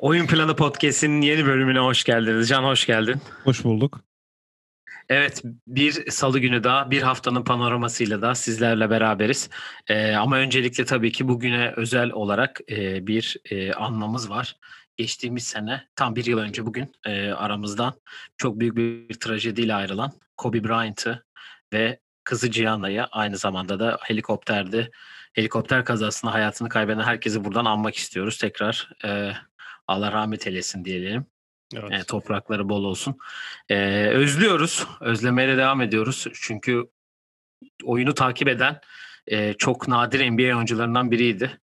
Oyun Planı Podcast'in yeni bölümüne hoş geldiniz. Can hoş geldin. Hoş bulduk. Evet bir salı günü daha bir haftanın panoramasıyla da sizlerle beraberiz. Ee, ama öncelikle tabii ki bugüne özel olarak e, bir e, anlamız var. Geçtiğimiz sene tam bir yıl önce bugün e, aramızdan çok büyük bir trajediyle ayrılan Kobe Bryant'ı ve kızı Gianna'yı aynı zamanda da helikopterde helikopter kazasında hayatını kaybeden herkesi buradan anmak istiyoruz. Tekrar e, Allah rahmet eylesin diyelim. Evet. E, toprakları bol olsun. E, özlüyoruz. Özlemeye de devam ediyoruz. Çünkü oyunu takip eden e, çok nadir NBA oyuncularından biriydi.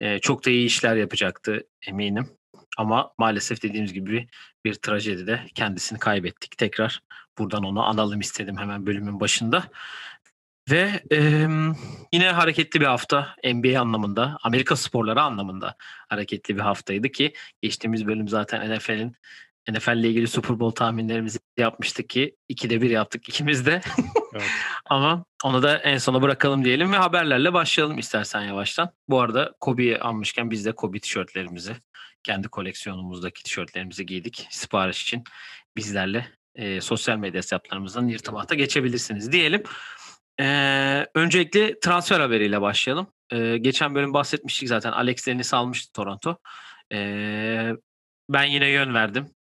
E, çok da iyi işler yapacaktı eminim. Ama maalesef dediğimiz gibi bir trajedide kendisini kaybettik. Tekrar buradan onu analım istedim hemen bölümün başında. Ve e, yine hareketli bir hafta NBA anlamında, Amerika sporları anlamında hareketli bir haftaydı ki geçtiğimiz bölüm zaten NFL'in NFL ile ilgili Super Bowl tahminlerimizi yapmıştık ki ikide bir yaptık ikimiz de. evet. Ama onu da en sona bırakalım diyelim ve haberlerle başlayalım istersen yavaştan. Bu arada Kobe'yi almışken biz de Kobe tişörtlerimizi, kendi koleksiyonumuzdaki tişörtlerimizi giydik sipariş için. Bizlerle e, sosyal medya hesaplarımızdan irtibata geçebilirsiniz diyelim. Ee, öncelikle transfer haberiyle başlayalım. Ee, geçen bölüm bahsetmiştik zaten. Alex Dennis almıştı Toronto. Ee, ben yine yön verdim.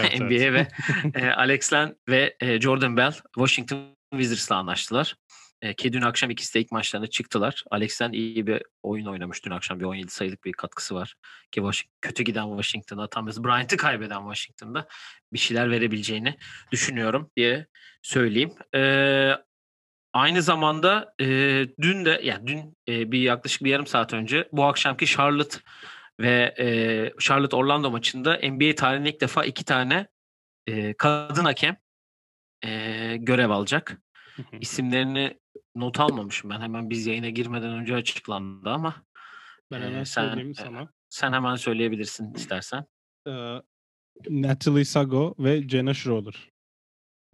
Evet, NBA'ye evet. ve e, Alex Len ve e, Jordan Bell Washington Wizards'la anlaştılar. E, ki dün akşam ikisi de ilk maçlarına çıktılar. Alex Len iyi bir oyun oynamış dün akşam. Bir 17 sayılık bir katkısı var. Ki Washington, kötü giden Washington'da tam Bryant'ı kaybeden Washington'da bir şeyler verebileceğini düşünüyorum diye söyleyeyim. E, Aynı zamanda e, dün de yani dün e, bir yaklaşık bir yarım saat önce bu akşamki Charlotte ve e, Charlotte Orlando maçında NBA tarihinde ilk defa iki tane e, kadın hakem e, görev alacak. İsimlerini not almamışım ben hemen biz yayına girmeden önce açıklandı ama ben hemen e, sen, sana. Sen hemen söyleyebilirsin istersen. Ee, Natalie Sago ve Jenna Schroeder.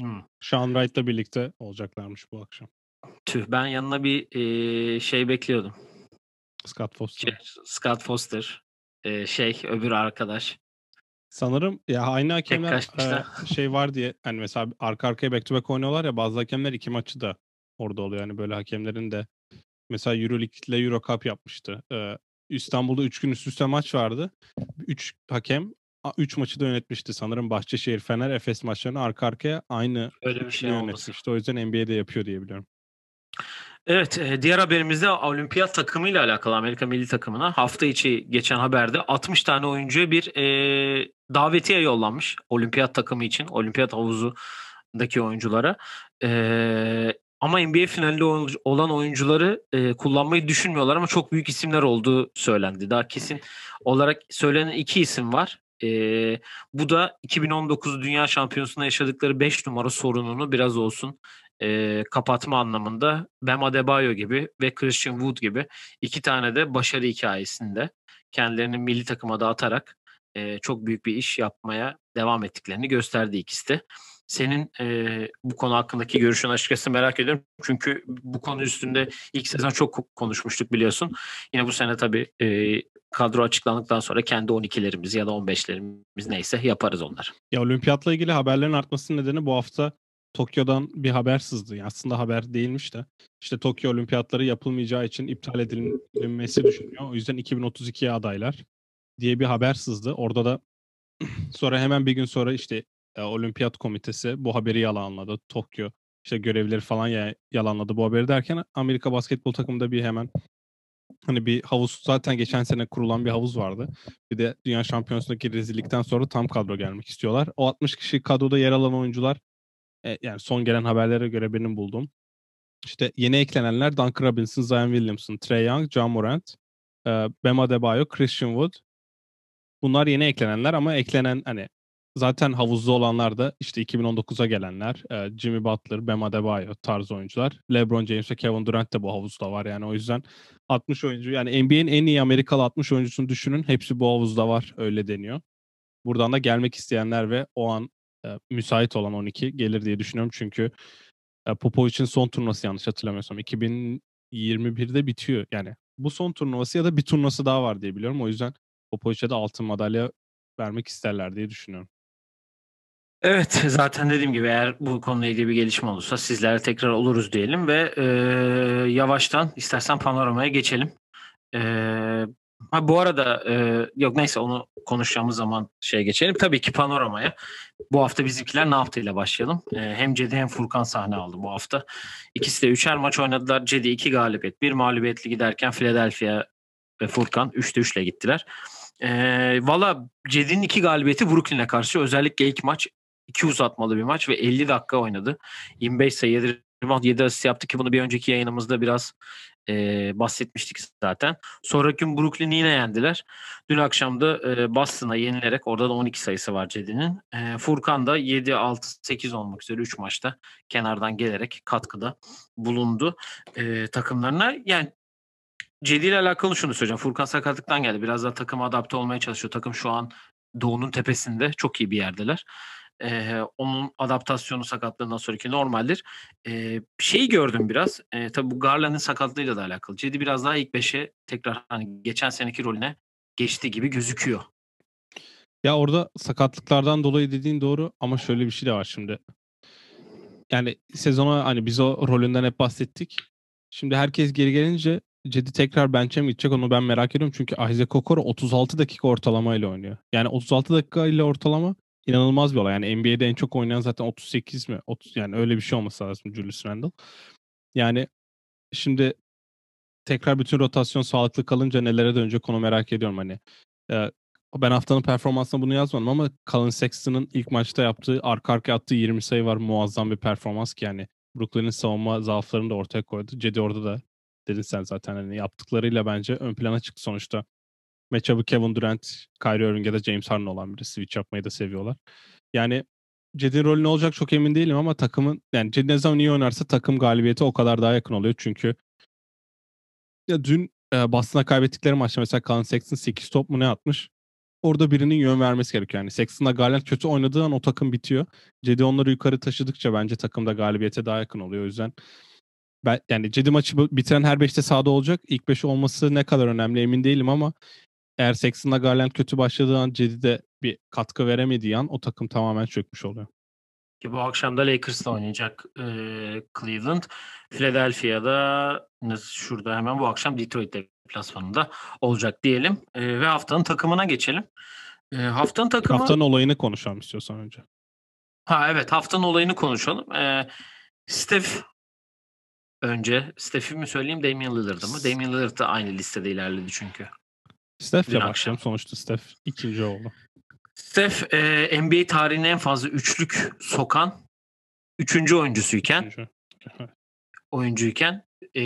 Hmm. Sean Wright'la birlikte olacaklarmış bu akşam. Tüh ben yanına bir e, şey bekliyordum. Scott Foster. Şey, Scott Foster. E, şey öbür arkadaş. Sanırım ya aynı hakemler e, şey var diye hani mesela arka arkaya back to back oynuyorlar ya bazı hakemler iki maçı da orada oluyor. Yani böyle hakemlerin de mesela Euroleague ile Euro Cup yapmıştı. Ee, İstanbul'da 3 gün üst üste maç vardı. 3 hakem 3 maçı da yönetmişti sanırım Bahçeşehir, Fener, Efes maçlarını arka arkaya aynı Öyle bir şey yönetmişti. O yüzden NBA'de yapıyor diye biliyorum. Evet, diğer haberimizde olimpiyat takımıyla alakalı Amerika milli takımına hafta içi geçen haberde 60 tane oyuncuya bir e, davetiye yollanmış olimpiyat takımı için, olimpiyat havuzundaki oyunculara. E, ama NBA finalinde olan oyuncuları e, kullanmayı düşünmüyorlar ama çok büyük isimler olduğu söylendi. Daha kesin olarak söylenen iki isim var. E, bu da 2019 Dünya Şampiyonası'nda yaşadıkları 5 numara sorununu biraz olsun e, kapatma anlamında Bam Adebayo gibi ve Christian Wood gibi iki tane de başarı hikayesinde kendilerini milli takıma dağıtarak e, çok büyük bir iş yapmaya devam ettiklerini gösterdi ikisi de. Senin e, bu konu hakkındaki görüşün açıkçası merak ediyorum. Çünkü bu konu üstünde ilk sezon çok konuşmuştuk biliyorsun. Yine bu sene tabii e, kadro açıklandıktan sonra kendi 12'lerimiz ya da 15'lerimiz neyse yaparız onlar. Ya olimpiyatla ilgili haberlerin artmasının nedeni bu hafta Tokyo'dan bir haber sızdı. Yani aslında haber değilmiş de. İşte Tokyo Olimpiyatları yapılmayacağı için iptal edilmesi düşünüyor. O yüzden 2032'ye adaylar diye bir haber sızdı. Orada da sonra hemen bir gün sonra işte e, Olimpiyat Komitesi bu haberi yalanladı. Tokyo işte görevleri falan ya, yalanladı bu haberi derken Amerika basketbol takımında bir hemen hani bir havuz zaten geçen sene kurulan bir havuz vardı. Bir de Dünya Şampiyonası'ndaki rezillikten sonra tam kadro gelmek istiyorlar. O 60 kişi kadroda yer alan oyuncular e, yani son gelen haberlere göre benim bulduğum. İşte yeni eklenenler Duncan Robinson, Zion Williamson, Trey Young, John Morant, e, Bam Adebayo, Christian Wood. Bunlar yeni eklenenler ama eklenen hani zaten havuzda olanlar da işte 2019'a gelenler. E, Jimmy Butler, Bam Adebayo tarzı oyuncular. LeBron James ve Kevin Durant de bu havuzda var yani o yüzden 60 oyuncu yani NBA'in en iyi Amerikalı 60 oyuncusunu düşünün. Hepsi bu havuzda var öyle deniyor. Buradan da gelmek isteyenler ve o an müsait olan 12 gelir diye düşünüyorum. Çünkü E, Popovic'in son turnuvası yanlış hatırlamıyorsam 2021'de bitiyor. Yani bu son turnuvası ya da bir turnuvası daha var diye biliyorum. O yüzden Popovic'e de altın madalya vermek isterler diye düşünüyorum. Evet zaten dediğim gibi eğer bu konuyla ilgili bir gelişme olursa sizlerle tekrar oluruz diyelim ve e, yavaştan istersen panoramaya geçelim. E, ha, bu arada e, yok neyse onu konuşacağımız zaman şey geçelim. Tabii ki panoramaya. Bu hafta bizimkiler ne yaptığıyla başlayalım. E, hem Cedi hem Furkan sahne aldı bu hafta. İkisi de üçer maç oynadılar. Cedi iki galibiyet, bir mağlubiyetli giderken Philadelphia ve Furkan 3'te 3 ile gittiler. E, Valla Cedi'nin iki galibiyeti Brooklyn'e karşı özellikle ilk maç iki uzatmalı bir maç ve 50 dakika oynadı. 25 sayı 7 rebound 7 asist yaptı ki bunu bir önceki yayınımızda biraz e, bahsetmiştik zaten. Sonraki gün Brooklyn'i yine yendiler. Dün akşam da e, Boston'a yenilerek orada da 12 sayısı var Cedi'nin. E, Furkan da 7, 6, 8 olmak üzere 3 maçta kenardan gelerek katkıda bulundu e, takımlarına. Yani Cedi ile alakalı şunu söyleyeceğim. Furkan sakatlıktan geldi. Biraz daha takıma adapte olmaya çalışıyor. Takım şu an Doğu'nun tepesinde. Çok iyi bir yerdeler. Ee, onun adaptasyonu sakatlığından sonraki normaldir. Ee, şeyi gördüm biraz. E, tabii bu Garland'ın sakatlığıyla da alakalı. Cedi biraz daha ilk beşe tekrar hani geçen seneki rolüne geçti gibi gözüküyor. Ya orada sakatlıklardan dolayı dediğin doğru ama şöyle bir şey de var şimdi. Yani sezona hani biz o rolünden hep bahsettik. Şimdi herkes geri gelince Cedi tekrar bench'e mi gidecek onu ben merak ediyorum. Çünkü Isaac Okoro 36 dakika ortalamayla oynuyor. Yani 36 dakika ile ortalama inanılmaz bir olay. Yani NBA'de en çok oynayan zaten 38 mi? 30 yani öyle bir şey olması lazım Julius Randle. Yani şimdi tekrar bütün rotasyon sağlıklı kalınca nelere dönecek onu merak ediyorum hani. Ee, ben haftanın performansına bunu yazmadım ama Colin Sexton'ın ilk maçta yaptığı arka arkaya attığı 20 sayı var muazzam bir performans ki yani Brooklyn'in savunma zaaflarını da ortaya koydu. Cedi orada da dedin sen zaten hani yaptıklarıyla bence ön plana çıktı sonuçta matchup'ı Kevin Durant, Kyrie Irving ya da James Harden olan biri. Switch yapmayı da seviyorlar. Yani Cedi'nin rolü ne olacak çok emin değilim ama takımın yani Cedi ne zaman iyi oynarsa takım galibiyeti o kadar daha yakın oluyor. Çünkü ya dün e, Boston'a kaybettikleri maçta mesela Colin Sexton 8 top mu ne atmış? Orada birinin yön vermesi gerekiyor. Yani Sexton'la Garland kötü oynadığı an o takım bitiyor. Cedi onları yukarı taşıdıkça bence takımda galibiyete daha yakın oluyor. O yüzden ben, yani Cedi maçı bitiren her 5'te sahada olacak. İlk 5 olması ne kadar önemli emin değilim ama eğer Sexton'la Garland kötü başladığı an Cedi'de bir katkı veremediği an o takım tamamen çökmüş oluyor. Ki bu akşam da Lakers'la oynayacak e, Cleveland. Philadelphia'da şurada hemen bu akşam Detroit deplasmanında olacak diyelim. E, ve haftanın takımına geçelim. E, haftanın takımı... Haftanın olayını konuşalım istiyorsan önce. Ha evet haftanın olayını konuşalım. E, Steph önce. Steph'i mi söyleyeyim Damian Lillard'ı mı? Damian Lillard da aynı listede ilerledi çünkü. Steph ile başlayalım. Sonuçta Steph ikinci oldu. Steph e, NBA tarihinin en fazla üçlük sokan üçüncü oyuncusuyken üçüncü. oyuncuyken e,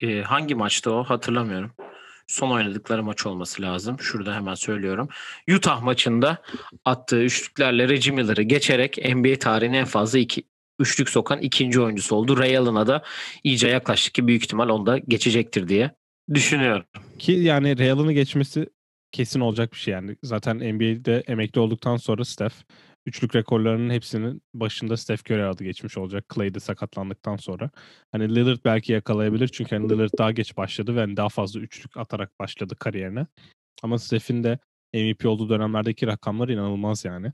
e, hangi maçta o hatırlamıyorum. Son oynadıkları maç olması lazım. Şurada hemen söylüyorum. Utah maçında attığı üçlüklerle Reggie Miller'ı geçerek NBA tarihinin en fazla iki, üçlük sokan ikinci oyuncusu oldu. Ray Allen'a da iyice yaklaştık ki büyük ihtimal onda geçecektir diye düşünüyorum. Ki yani Real'ını geçmesi kesin olacak bir şey yani. Zaten NBA'de emekli olduktan sonra Steph üçlük rekorlarının hepsinin başında Steph Curry adı geçmiş olacak. Clay de sakatlandıktan sonra. Hani Lillard belki yakalayabilir çünkü hani Lillard daha geç başladı ve hani daha fazla üçlük atarak başladı kariyerine. Ama Steph'in de MVP olduğu dönemlerdeki rakamlar inanılmaz yani.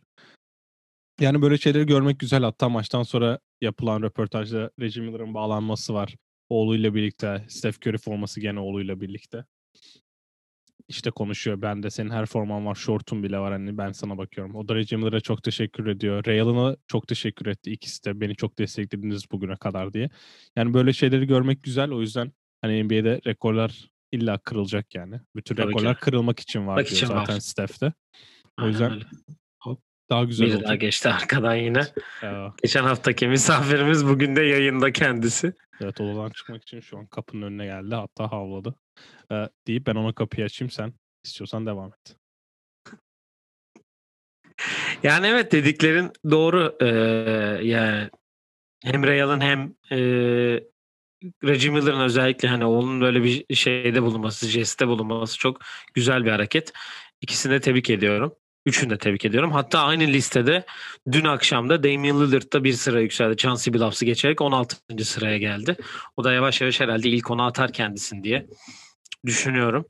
Yani böyle şeyleri görmek güzel. Hatta maçtan sonra yapılan röportajda Reggie Miller'ın bağlanması var. Oğluyla birlikte. Steph Curry forması gene oğluyla birlikte. İşte konuşuyor. Ben de senin her forman var. Short'un bile var. Hani ben sana bakıyorum. O da Reggie Miller'a çok teşekkür ediyor. Real'ına çok teşekkür etti. İkisi de beni çok desteklediniz bugüne kadar diye. Yani böyle şeyleri görmek güzel. O yüzden hani NBA'de rekorlar illa kırılacak yani. Bütün Tabii rekorlar ki. kırılmak için var Bak diyor zaten var. Steph'te. O Aynen yüzden öyle. Daha güzel Bir olacak. daha geçti arkadan yine. Geçen haftaki misafirimiz bugün de yayında kendisi. Evet odadan çıkmak için şu an kapının önüne geldi. Hatta havladı. Ee, deyip ben ona kapıyı açayım sen istiyorsan devam et. Yani evet dediklerin doğru. Ee, yani hem Real'ın hem e, Reggie Miller'ın özellikle hani onun böyle bir şeyde bulunması, jeste bulunması çok güzel bir hareket. İkisini de tebrik ediyorum. Üçünü de tebrik ediyorum. Hatta aynı listede dün akşam da Damian Lillard da bir sıra yükseldi. Chauncey Billups'ı geçerek 16. sıraya geldi. O da yavaş yavaş herhalde ilk ona atar kendisin diye düşünüyorum.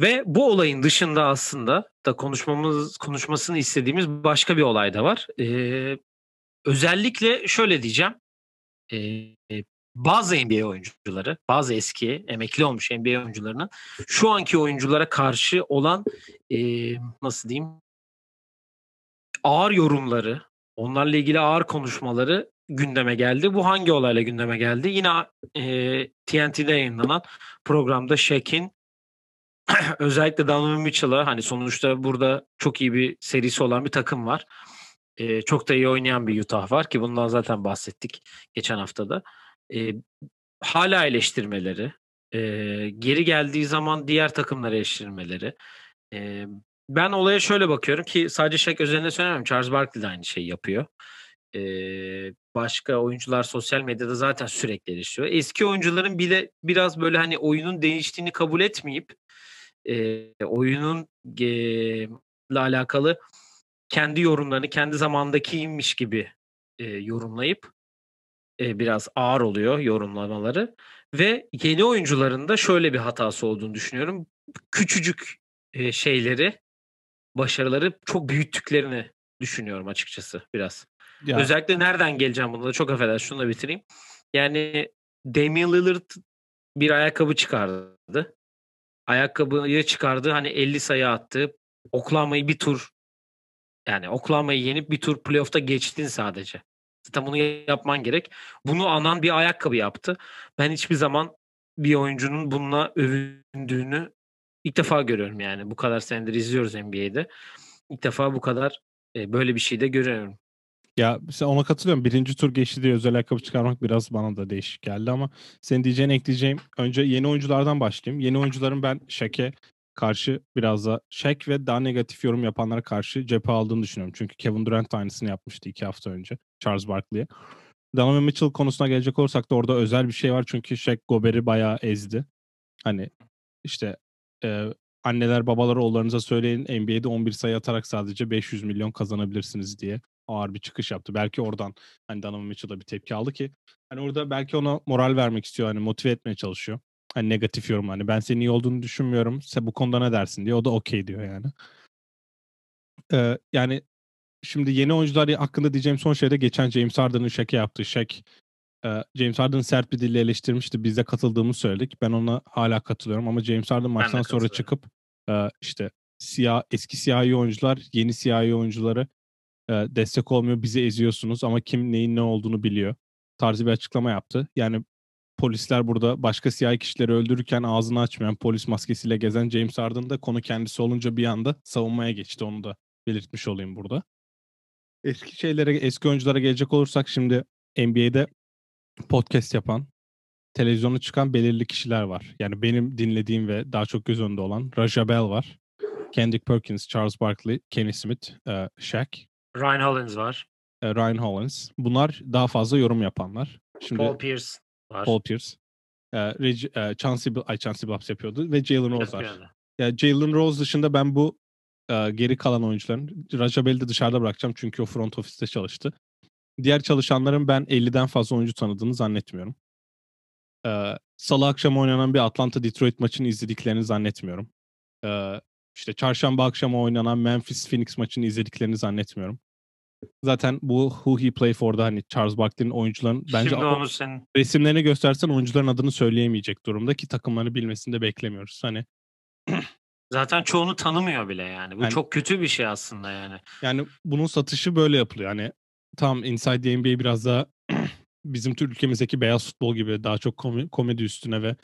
Ve bu olayın dışında aslında da konuşmamız konuşmasını istediğimiz başka bir olay da var. Ee, özellikle şöyle diyeceğim. Ee, bazı NBA oyuncuları, bazı eski emekli olmuş NBA oyuncularının şu anki oyunculara karşı olan e, nasıl diyeyim ağır yorumları, onlarla ilgili ağır konuşmaları gündeme geldi. Bu hangi olayla gündeme geldi? Yine e, TNT'de yayınlanan programda Shaq'in özellikle Donovan Mitchell'a hani sonuçta burada çok iyi bir serisi olan bir takım var. E, çok da iyi oynayan bir Utah var ki bundan zaten bahsettik geçen haftada. E, hala eleştirmeleri, e, geri geldiği zaman diğer takımları eleştirmeleri. E, ben olaya şöyle bakıyorum ki sadece Shaq özelinde söylemiyorum. Charles Barkley de aynı şeyi yapıyor. E, başka oyuncular sosyal medyada zaten sürekli eleştiriyor. Eski oyuncuların bile biraz böyle hani oyunun değiştiğini kabul etmeyip e, oyunun e, ile alakalı kendi yorumlarını kendi zamandakiymiş gibi e, yorumlayıp e, biraz ağır oluyor yorumlamaları ve yeni oyuncuların da şöyle bir hatası olduğunu düşünüyorum. Küçücük e, şeyleri, başarıları çok büyüttüklerini düşünüyorum açıkçası biraz. Ya. Özellikle nereden geleceğim bunda da çok affedersin şunu da bitireyim. Yani Damian Lillard bir ayakkabı çıkardı. Ayakkabıyı çıkardı hani 50 sayı attı. Oklahoma'yı bir tur yani Oklahoma'yı yenip bir tur playoff'ta geçtin sadece. Zaten bunu yapman gerek. Bunu anan bir ayakkabı yaptı. Ben hiçbir zaman bir oyuncunun bununla övündüğünü ilk defa görüyorum yani. Bu kadar senedir izliyoruz NBA'de. İlk defa bu kadar e, böyle bir şey de görüyorum. Ya ona katılıyorum. Birinci tur geçti diye özel ayakkabı çıkarmak biraz bana da değişik geldi ama senin diyeceğin ekleyeceğim. Önce yeni oyunculardan başlayayım. Yeni oyuncuların ben Şeke karşı biraz da Shaq ve daha negatif yorum yapanlara karşı cephe aldığını düşünüyorum. Çünkü Kevin Durant aynısını yapmıştı iki hafta önce Charles Barkley'e. Donovan Mitchell konusuna gelecek olursak da orada özel bir şey var. Çünkü Shaq Gober'i bayağı ezdi. Hani işte e, anneler babalar oğullarınıza söyleyin NBA'de 11 sayı atarak sadece 500 milyon kazanabilirsiniz diye ağır bir çıkış yaptı. Belki oradan hani Donovan Mitchell'a bir tepki aldı ki hani orada belki ona moral vermek istiyor. Hani motive etmeye çalışıyor. Hani negatif yorum hani ben senin iyi olduğunu düşünmüyorum. Sen bu konuda ne dersin diye. O da okey diyor yani. Ee, yani şimdi yeni oyuncular hakkında diyeceğim son şey de geçen James Harden'ın şaka yaptığı şek. E, James Harden sert bir dille eleştirmişti. Biz de katıldığımızı söyledik. Ben ona hala katılıyorum ama James Harden maçtan sonra çıkıp e, işte siyah eski siyahi oyuncular yeni siyahi oyuncuları e, destek olmuyor. Bizi eziyorsunuz ama kim neyin ne olduğunu biliyor tarzı bir açıklama yaptı. Yani polisler burada başka siyah kişileri öldürürken ağzını açmayan polis maskesiyle gezen James Harden da konu kendisi olunca bir anda savunmaya geçti. Onu da belirtmiş olayım burada. Eski şeylere, eski oyunculara gelecek olursak şimdi NBA'de podcast yapan, televizyonu çıkan belirli kişiler var. Yani benim dinlediğim ve daha çok göz önünde olan Raja Bell var. Kendrick Perkins, Charles Barkley, Kenny Smith, uh, Shaq. Ryan Hollins var. Uh, Ryan Hollins. Bunlar daha fazla yorum yapanlar. Şimdi Paul Pierce var. Paul Pierce. E, Reg, e, Chauncey, ay Chauncey Billups yapıyordu ve Jalen Rose var. Ya Jalen Rose dışında ben bu e, geri kalan oyuncuların Rajabel'i de dışarıda bırakacağım çünkü o front ofiste çalıştı. Diğer çalışanların ben 50'den fazla oyuncu tanıdığını zannetmiyorum. E, Salı akşam oynanan bir Atlanta-Detroit maçını izlediklerini zannetmiyorum. E, işte çarşamba akşamı oynanan Memphis-Phoenix maçını izlediklerini zannetmiyorum. Zaten bu Who He Play For'da hani Charles Barkley'nin oyuncuların bence Şimdi onu sen... resimlerini göstersen oyuncuların adını söyleyemeyecek durumda ki takımlarını bilmesini de beklemiyoruz. Hani Zaten çoğunu tanımıyor bile yani. Bu yani, çok kötü bir şey aslında yani. Yani bunun satışı böyle yapılıyor. Yani tam Inside the NBA biraz daha bizim Türk ülkemizdeki beyaz futbol gibi daha çok komedi üstüne ve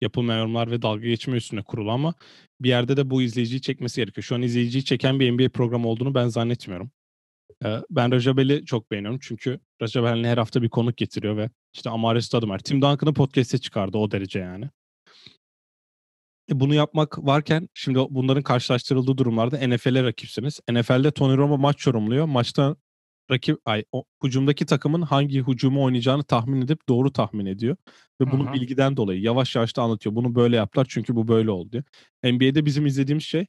yapılmayan yorumlar ve dalga geçme üstüne kurulu ama bir yerde de bu izleyiciyi çekmesi gerekiyor. Şu an izleyiciyi çeken bir NBA programı olduğunu ben zannetmiyorum. Ben Rajabel'i çok beğeniyorum çünkü Rajabel'le her hafta bir konuk getiriyor ve işte Amare Stadumer. Tim Duncan'ı podcast'e çıkardı o derece yani. E bunu yapmak varken şimdi bunların karşılaştırıldığı durumlarda NFL'e rakipsiniz. NFL'de Tony Romo maç yorumluyor. Maçta rakip ay o, hücumdaki takımın hangi hücumu oynayacağını tahmin edip doğru tahmin ediyor ve bunu bilgiden dolayı yavaş yavaş da anlatıyor. Bunu böyle yaptılar çünkü bu böyle oldu diyor. NBA'de bizim izlediğimiz şey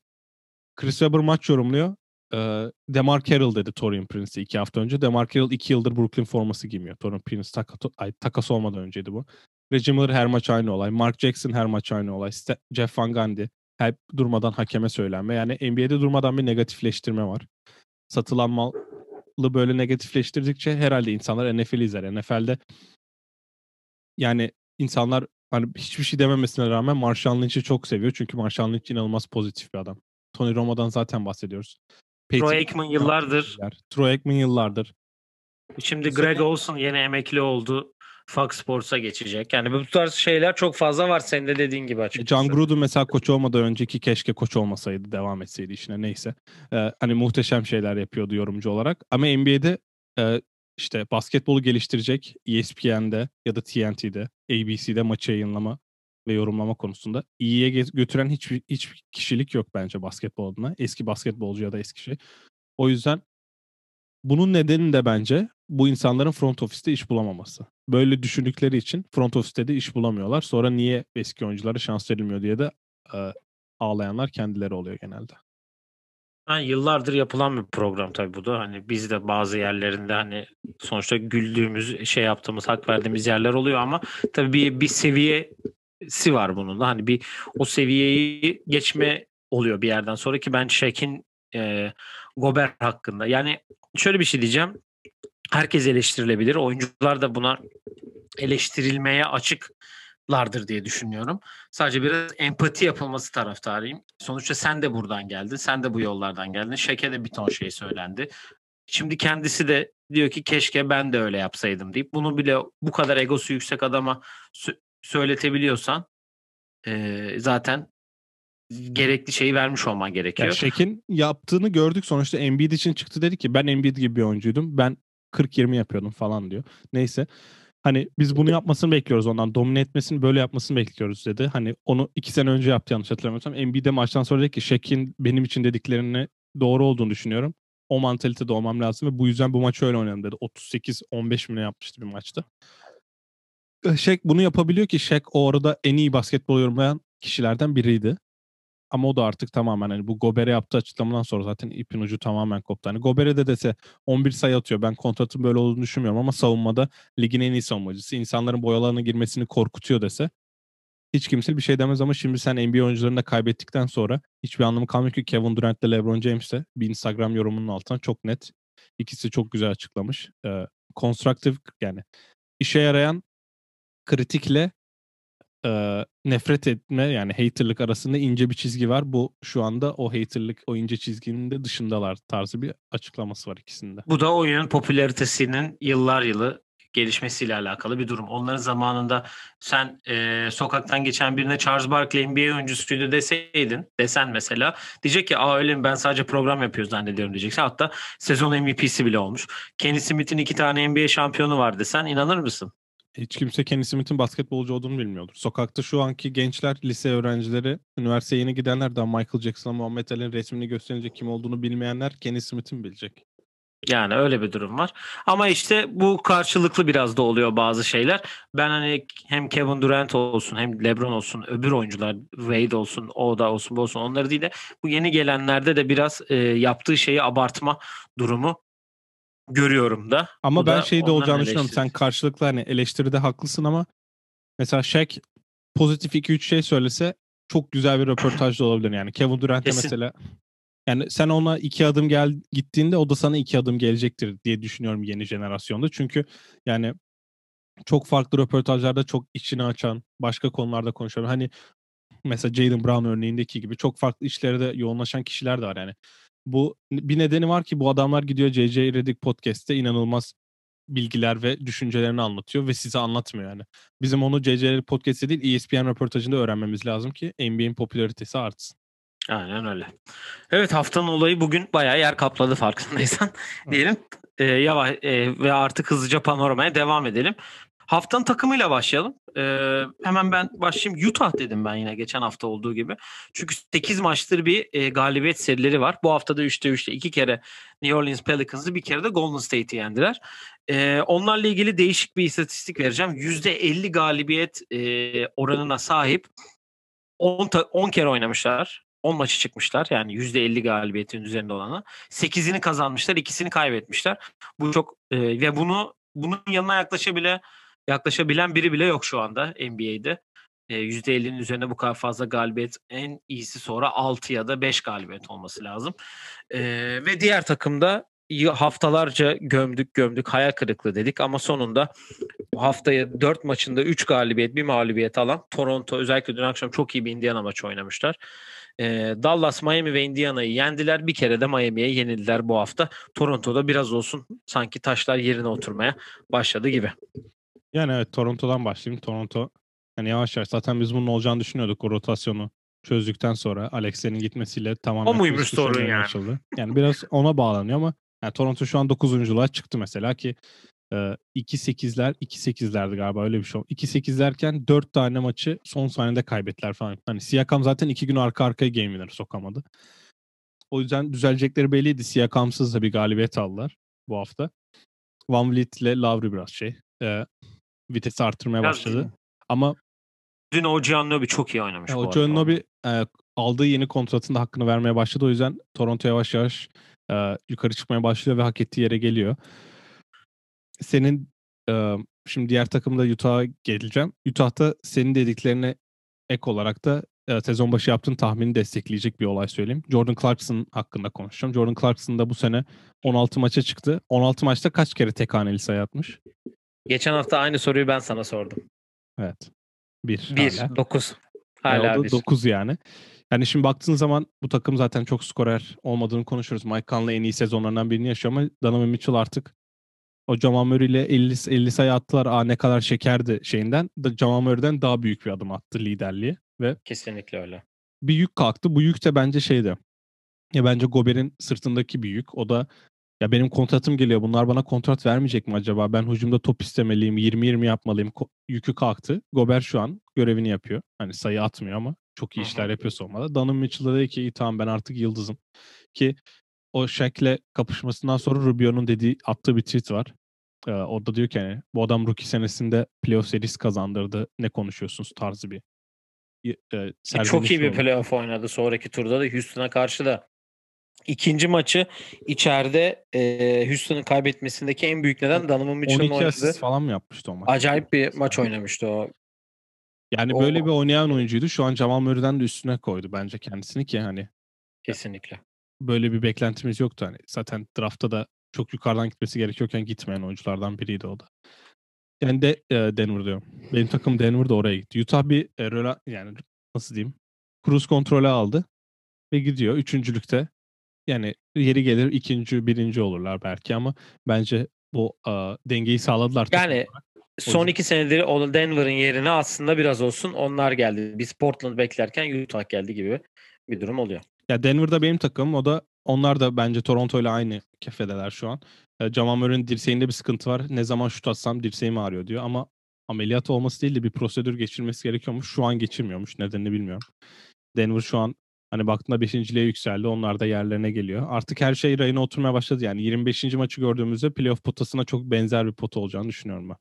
Chris Webber maç yorumluyor. E, Demar Carroll dedi Torian Prince'e iki hafta önce. Demar Carroll iki yıldır Brooklyn forması giymiyor. Torian Prince taka, ay, takas olmadan önceydi bu. Reggie Miller her maç aynı olay. Mark Jackson her maç aynı olay. Ste- Jeff Van Gundy hep durmadan hakeme söylenme. Yani NBA'de durmadan bir negatifleştirme var. Satılan malı böyle negatifleştirdikçe herhalde insanlar NFL izler. NFL'de yani insanlar hani hiçbir şey dememesine rağmen Marshall Lynch'i çok seviyor. Çünkü Marshall Lynch inanılmaz pozitif bir adam. Tony Romo'dan zaten bahsediyoruz. Troy Aikman yıllardır. Troy Aikman yıllardır. Şimdi Greg Olson yeni emekli oldu. Fox Sports'a geçecek. Yani bu tarz şeyler çok fazla var senin de dediğin gibi açıkçası. John Gruden mesela koç olmadan önceki keşke koç olmasaydı devam etseydi işine neyse. Ee, hani muhteşem şeyler yapıyordu yorumcu olarak. Ama NBA'de e, işte basketbolu geliştirecek ESPN'de ya da TNT'de, ABC'de maçı yayınlama ve yorumlama konusunda iyiye götüren hiçbir, hiçbir kişilik yok bence basketbol adına. Eski basketbolcu ya da eski şey. O yüzden bunun nedeni de bence bu insanların front ofiste iş bulamaması. Böyle düşündükleri için front ofiste de iş bulamıyorlar. Sonra niye eski oyunculara şans verilmiyor diye de e, ağlayanlar kendileri oluyor genelde. Yani yıllardır yapılan bir program tabii bu da. Hani biz de bazı yerlerinde hani sonuçta güldüğümüz, şey yaptığımız, hak verdiğimiz yerler oluyor ama tabii bir, bir seviyesi var bunun da. Hani bir o seviyeyi geçme oluyor bir yerden sonra ki ben Shaq'in e, Gober hakkında. Yani şöyle bir şey diyeceğim. Herkes eleştirilebilir. Oyuncular da buna eleştirilmeye açıklardır diye düşünüyorum. Sadece biraz empati yapılması taraftarıyım. Sonuçta sen de buradan geldin. Sen de bu yollardan geldin. Şeke de bir ton şey söylendi. Şimdi kendisi de diyor ki keşke ben de öyle yapsaydım deyip bunu bile bu kadar egosu yüksek adama söyletebiliyorsan e, zaten gerekli şeyi vermiş olman gerekiyor. Yani Şek'in yaptığını gördük sonuçta Embiid için çıktı dedi ki ben Embiid gibi bir oyuncuydum. Ben 40-20 yapıyordum falan diyor. Neyse. Hani biz bunu yapmasını bekliyoruz ondan. Domine etmesini böyle yapmasını bekliyoruz dedi. Hani onu iki sene önce yaptı yanlış hatırlamıyorsam. Embiid'e maçtan sonra dedi ki Şek'in benim için dediklerini doğru olduğunu düşünüyorum. O mantalitede olmam lazım ve bu yüzden bu maçı öyle oynadım dedi. 38-15 mi yapmıştı bir maçta. Şek bunu yapabiliyor ki Şek o arada en iyi basketbol yorumlayan kişilerden biriydi. Ama o da artık tamamen hani bu Gober'e yaptığı açıklamadan sonra zaten ipin ucu tamamen koptu. Hani Gober'e de dese 11 sayı atıyor. Ben kontratın böyle olduğunu düşünmüyorum ama savunmada ligin en iyi savunmacısı. İnsanların boyalarına girmesini korkutuyor dese hiç kimse bir şey demez ama şimdi sen NBA oyuncularını da kaybettikten sonra hiçbir anlamı kalmıyor ki Kevin Durant ile LeBron James de bir Instagram yorumunun altına çok net ikisi çok güzel açıklamış. Ee, constructive yani işe yarayan kritikle e, nefret etme yani haterlık arasında ince bir çizgi var. Bu şu anda o haterlık o ince çizginin de dışındalar tarzı bir açıklaması var ikisinde. Bu da oyunun popülaritesinin yıllar yılı gelişmesiyle alakalı bir durum. Onların zamanında sen e, sokaktan geçen birine Charles Barkley NBA oyuncusuydu deseydin, desen mesela diyecek ki aa öyle mi ben sadece program yapıyor zannediyorum diyeceksin. Hatta sezon MVP'si bile olmuş. Kenny Smith'in iki tane NBA şampiyonu var desen inanır mısın? Hiç kimse Kenny Smith'in basketbolcu olduğunu bilmiyordur. Sokakta şu anki gençler, lise öğrencileri, üniversiteye yeni gidenler daha Michael Jackson'a Muhammed Ali'nin resmini gösterince kim olduğunu bilmeyenler Kenny Smith'in bilecek. Yani öyle bir durum var. Ama işte bu karşılıklı biraz da oluyor bazı şeyler. Ben hani hem Kevin Durant olsun hem LeBron olsun öbür oyuncular Wade olsun o da olsun bu olsun onları değil de bu yeni gelenlerde de biraz e, yaptığı şeyi abartma durumu görüyorum da. Ama Bu ben şey de olacağını düşünüyorum. Sen karşılıklı hani eleştiride haklısın ama mesela Shaq pozitif 2-3 şey söylese çok güzel bir röportaj da olabilir. Yani Kevin Durant'e mesela yani sen ona iki adım gel gittiğinde o da sana iki adım gelecektir diye düşünüyorum yeni jenerasyonda. Çünkü yani çok farklı röportajlarda çok içini açan, başka konularda konuşan hani mesela Jalen Brown örneğindeki gibi çok farklı işlere de yoğunlaşan kişiler de var yani bu bir nedeni var ki bu adamlar gidiyor JJ Redick podcast'te inanılmaz bilgiler ve düşüncelerini anlatıyor ve size anlatmıyor yani. Bizim onu JJ Redick podcast'te değil ESPN röportajında öğrenmemiz lazım ki NBA'in popülaritesi artsın. Aynen öyle. Evet haftanın olayı bugün bayağı yer kapladı farkındaysan diyelim. Ee, yavaş e, ve artık hızlıca panoramaya devam edelim. Haftanın takımıyla başlayalım. Ee, hemen ben başlayayım. Utah dedim ben yine geçen hafta olduğu gibi. Çünkü 8 maçtır bir e, galibiyet serileri var. Bu haftada 3'te 3'te 2 kere New Orleans Pelicans'ı bir kere de Golden State'i yendiler. Ee, onlarla ilgili değişik bir istatistik vereceğim. %50 galibiyet e, oranına sahip 10, ta- 10 kere oynamışlar 10 maçı çıkmışlar. Yani %50 galibiyetin üzerinde olana. 8'ini kazanmışlar, ikisini kaybetmişler. Bu çok e, ve bunu bunun yanına yaklaşabile yaklaşabilen biri bile yok şu anda NBA'de. E, %50'nin üzerinde bu kadar fazla galibiyet en iyisi sonra 6 ya da 5 galibiyet olması lazım. E, ve diğer takımda haftalarca gömdük gömdük hayal kırıklığı dedik ama sonunda bu haftaya 4 maçında 3 galibiyet bir mağlubiyet alan Toronto özellikle dün akşam çok iyi bir Indiana maçı oynamışlar. Ee, Dallas, Miami ve Indiana'yı yendiler. Bir kere de Miami'ye yenildiler bu hafta. Toronto'da biraz olsun sanki taşlar yerine oturmaya başladı gibi. Yani evet Toronto'dan başlayayım. Toronto yani yavaş yavaş zaten biz bunun olacağını düşünüyorduk o rotasyonu çözdükten sonra Alex'lerin gitmesiyle tamamen o muymuş sorun yani? Açıldı. Yani biraz ona bağlanıyor ama yani Toronto şu an 9. çıktı mesela ki 2-8'ler 2-8'lerdi galiba öyle bir şey. 2-8'lerken 4 tane maçı son saniyede kaybettiler falan. Hani Siakam zaten 2 gün arka arkaya game winner sokamadı. O yüzden düzelecekleri belliydi. Siakam'sız da bir galibiyet aldılar bu hafta. Van Vliet ile Lavri biraz şey. E, vitesi arttırmaya biraz başladı. Değil. Ama dün OG Anunoby çok iyi oynamış. OG Anunoby e, aldığı yeni kontratında hakkını vermeye başladı. O yüzden Toronto yavaş yavaş e, yukarı çıkmaya başlıyor ve hak ettiği yere geliyor. Senin e, şimdi diğer takımda Utah'a geleceğim. Utah'ta senin dediklerine ek olarak da e, sezon başı yaptığın tahmini destekleyecek bir olay söyleyeyim. Jordan Clarkson hakkında konuşacağım. Jordan Clarkson da bu sene 16 maça çıktı. 16 maçta kaç kere tek haneli sayı atmış? Geçen hafta aynı soruyu ben sana sordum. Evet. Bir. Bir. Hala. Dokuz. Hala bir. Dokuz yani. Yani şimdi baktığın zaman bu takım zaten çok skorer olmadığını konuşuyoruz. Mike Conley en iyi sezonlarından birini yaşıyor ama Donovan Mitchell artık o Jamal Murray ile 50, 50 sayı attılar. Aa ne kadar şekerdi şeyinden. Jamal Murray'den daha büyük bir adım attı liderliği. Ve Kesinlikle öyle. Bir yük kalktı. Bu yük de bence şeydi. Ya bence Gober'in sırtındaki bir yük. O da ya benim kontratım geliyor. Bunlar bana kontrat vermeyecek mi acaba? Ben hücumda top istemeliyim. 20-20 yapmalıyım. Ko- yükü kalktı. Gober şu an görevini yapıyor. Hani sayı atmıyor ama çok iyi işler yapıyor savunmada. Donovan Mitchell'da dedi ki iyi tamam ben artık yıldızım. Ki o Shaq'le kapışmasından sonra Rubio'nun dediği attığı bir tweet var. Ee, orada diyor ki hani bu adam rookie senesinde playoff serisi kazandırdı. Ne konuşuyorsunuz tarzı bir e, e çok iyi bir playoff oynadı sonraki turda da Houston'a karşı da ikinci maçı içeride e, Houston'ın kaybetmesindeki en büyük neden Donovan Mitchell'ın oynadığı. falan mı yapmıştı o maç? Acayip bir maç oynamıştı o. Yani o, böyle bir oynayan oyuncuydu. Şu an Jamal Murray'den de üstüne koydu bence kendisini ki hani. Kesinlikle. Böyle bir beklentimiz yoktu hani. Zaten draftta da çok yukarıdan gitmesi gerekiyorken gitmeyen oyunculardan biriydi o da. Yani de e, Denver diyorum. Benim takım Denver da oraya gitti. Utah bir e, röla, yani nasıl diyeyim? Cruise kontrolü aldı ve gidiyor. Üçüncülükte yani yeri gelir ikinci, birinci olurlar belki ama bence bu e, dengeyi sağladılar. Yani son iki senedir o Denver'ın yerine aslında biraz olsun onlar geldi. Biz Portland beklerken Utah geldi gibi bir durum oluyor. Ya Denver'da benim takımım o da onlar da bence Toronto ile aynı kefedeler şu an. E, Jamal Murray'in dirseğinde bir sıkıntı var. Ne zaman şut atsam dirseğim ağrıyor diyor ama ameliyat olması değil de bir prosedür geçirmesi gerekiyormuş. Şu an geçirmiyormuş. Nedenini bilmiyorum. Denver şu an hani baktığında 5.liğe yükseldi. Onlar da yerlerine geliyor. Artık her şey rayına oturmaya başladı. Yani 25. maçı gördüğümüzde playoff potasına çok benzer bir pota olacağını düşünüyorum ben.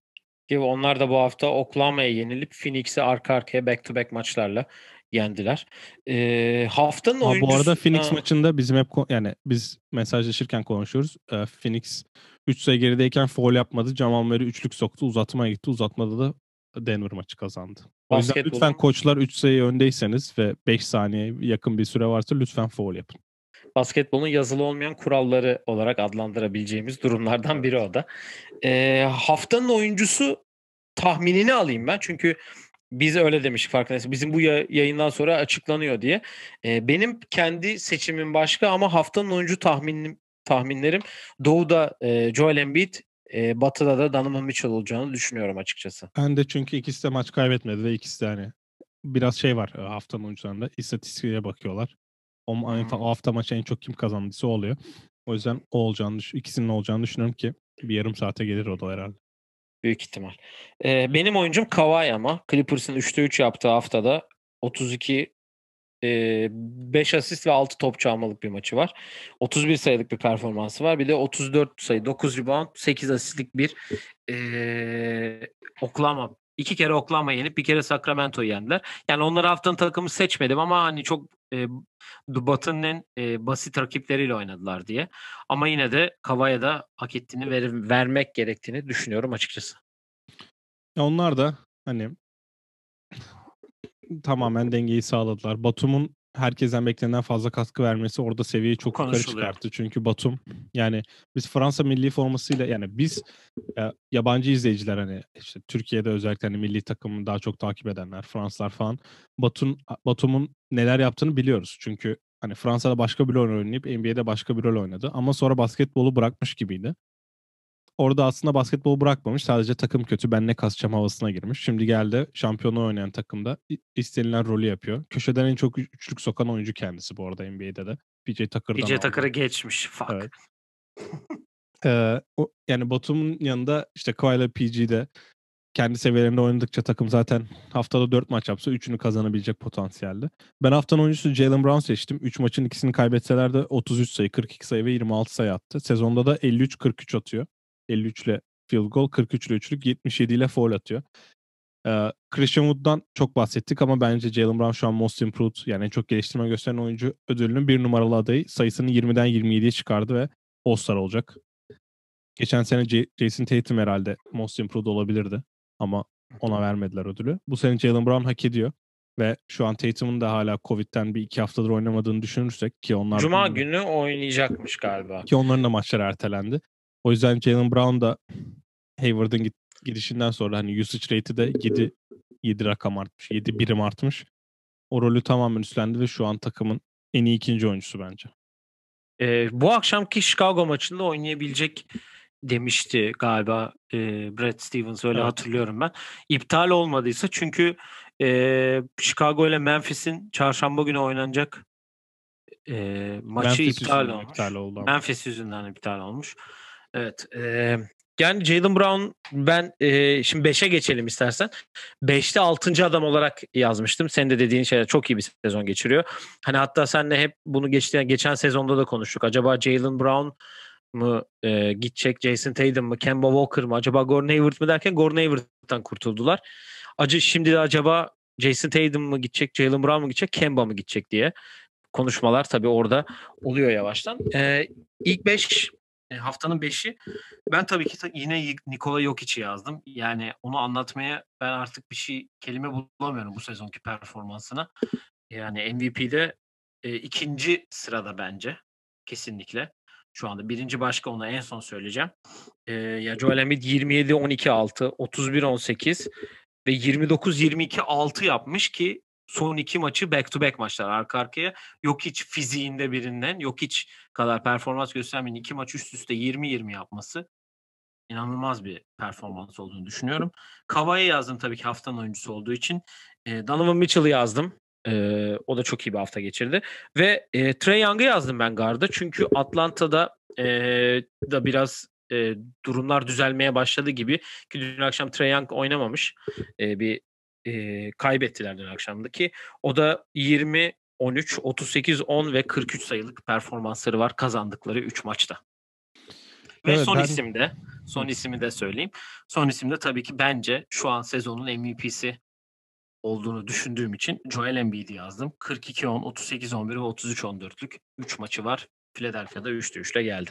Ki onlar da bu hafta Oklahoma'ya yenilip Phoenix'i arka arkaya back to back maçlarla yendiler. E, haftanın Ama oyuncusu... Bu arada Phoenix ha. maçında bizim hep yani biz mesajlaşırken konuşuyoruz. E, Phoenix 3 sayı gerideyken foul yapmadı. Jamal Murray üçlük soktu. Uzatmaya gitti. Uzatmada da Denver maçı kazandı. O yüzden lütfen koçlar 3 sayı öndeyseniz ve 5 saniye yakın bir süre varsa lütfen foul yapın. Basketbolun yazılı olmayan kuralları olarak adlandırabileceğimiz durumlardan biri o da. E, haftanın oyuncusu tahminini alayım ben. Çünkü biz öyle demiştik farkındaysanız. Bizim bu yayından sonra açıklanıyor diye. E, benim kendi seçimim başka ama haftanın oyuncu tahminim tahminlerim Doğu'da e, Joel Embiid, e, Batı'da da Donovan Mitchell olacağını düşünüyorum açıkçası. Ben de çünkü ikisi de maç kaybetmedi ve ikisi de hani biraz şey var haftanın oyuncularında. İstatistiğe bakıyorlar. O, hmm. o hafta maçı en çok kim kazandıysa o oluyor. O yüzden o olacağını, ikisinin olacağını düşünüyorum ki bir yarım saate gelir o da herhalde. Büyük ihtimal. Ee, benim oyuncum Kawhi ama Clippers'ın 3'te 3 yaptığı haftada 32 e, 5 asist ve 6 top çalmalık bir maçı var. 31 sayılık bir performansı var. Bir de 34 sayı, 9 rebound, 8 asistlik bir e, Oklahoma İki kere Oklahoma yenip bir kere Sacramento'yu yendiler. Yani onları haftanın takımı seçmedim ama hani çok e, Batı'nın e, basit rakipleriyle oynadılar diye. Ama yine de Kavaya da hak ettiğini ver, vermek gerektiğini düşünüyorum açıkçası. Onlar da hani tamamen dengeyi sağladılar. Batum'un herkesten beklenen fazla katkı vermesi orada seviyeyi çok yukarı çıkarttı. Çünkü Batum yani biz Fransa milli formasıyla yani biz e, yabancı izleyiciler hani işte Türkiye'de özellikle hani milli takımı daha çok takip edenler Fransızlar falan Batum Batum'un neler yaptığını biliyoruz. Çünkü hani Fransa'da başka bir rol oynayıp NBA'de başka bir rol oynadı ama sonra basketbolu bırakmış gibiydi orada aslında basketbol bırakmamış. Sadece takım kötü ben ne kasacağım havasına girmiş. Şimdi geldi şampiyonu oynayan takımda istenilen rolü yapıyor. Köşeden en çok üçlük sokan oyuncu kendisi bu arada NBA'de de. PJ Tucker'dan PJ Tucker'ı geçmiş. Fuck. Evet. ee, o, yani Batum'un yanında işte Kawhi ile PG'de kendi seviyelerinde oynadıkça takım zaten haftada 4 maç yapsa 3'ünü kazanabilecek potansiyelde. Ben haftanın oyuncusu Jalen Brown seçtim. 3 maçın ikisini kaybetseler de 33 sayı, 42 sayı ve 26 sayı attı. Sezonda da 53-43 atıyor. 53 ile field goal, 43 ile üçlük, 77 ile foul atıyor. Ee, Christian Wood'dan çok bahsettik ama bence Jalen Brown şu an most improved yani en çok geliştirme gösteren oyuncu ödülünün bir numaralı adayı sayısını 20'den 27'ye çıkardı ve All-Star olacak. Geçen sene J- Jason Tatum herhalde most improved olabilirdi ama ona vermediler ödülü. Bu sene Jalen Brown hak ediyor. Ve şu an Tatum'un da hala Covid'den bir iki haftadır oynamadığını düşünürsek ki onlar... Cuma günü oynayacakmış galiba. Ki onların da maçları ertelendi. O yüzden Jalen Brown da Hayward'ın gidişinden sonra hani usage rate'i de 7 7 rakam artmış. 7 birim artmış. O rolü tamamen üstlendi ve şu an takımın en iyi ikinci oyuncusu bence. Ee, bu akşamki Chicago maçında oynayabilecek demişti galiba e, Brad Stevens öyle evet. hatırlıyorum ben. İptal olmadıysa çünkü e, Chicago ile Memphis'in çarşamba günü oynanacak e, maçı Memphis iptal olmuş. Iptal oldu Memphis yüzünden iptal olmuş. Evet. E, yani Jalen Brown ben e, şimdi 5'e geçelim istersen. 5'te 6. adam olarak yazmıştım. Senin de dediğin şeyler çok iyi bir sezon geçiriyor. Hani hatta senle hep bunu geçti, geçen sezonda da konuştuk. Acaba Jalen Brown mı e, gidecek, Jason Tatum mı, Kemba Walker mı, acaba Gordon Hayward mı derken Gordon Hayward'dan kurtuldular. Acı şimdi de acaba Jason Tatum mı gidecek, Jalen Brown mu gidecek, Kemba mı gidecek diye konuşmalar tabii orada oluyor yavaştan. Ee, ilk 5 e, haftanın 5'i ben tabii ki yine Nikola Jokic'i yazdım. Yani onu anlatmaya ben artık bir şey kelime bulamıyorum bu sezonki performansına. Yani MVP'de e, ikinci sırada bence kesinlikle. Şu anda birinci başka ona en son söyleyeceğim. E, ya Joel Embiid 27 12 6, 31 18 ve 29 22 6 yapmış ki son iki maçı back to back maçlar arka arkaya. Yok hiç fiziğinde birinden, yok hiç kadar performans göstermeyen iki maç üst üste 20-20 yapması inanılmaz bir performans olduğunu düşünüyorum. Kava'yı yazdım tabii ki haftanın oyuncusu olduğu için. E, Donovan Mitchell'ı yazdım. E, o da çok iyi bir hafta geçirdi. Ve e, Trey Young'ı yazdım ben garda. Çünkü Atlanta'da e, da biraz e, durumlar düzelmeye başladı gibi. Ki dün akşam Trey Young oynamamış. E, bir e, kaybettiler dün akşamdaki. O da 20, 13, 38, 10 ve 43 sayılık performansları var kazandıkları 3 maçta. Ve evet, son ben... isim de, son ismi de söyleyeyim. Son isim de tabii ki bence şu an sezonun MVP'si olduğunu düşündüğüm için Joel Embiid'i yazdım. 42-10, 38-11 ve 33-14'lük 3 maçı var. Philadelphia'da 3'te 3'le geldi.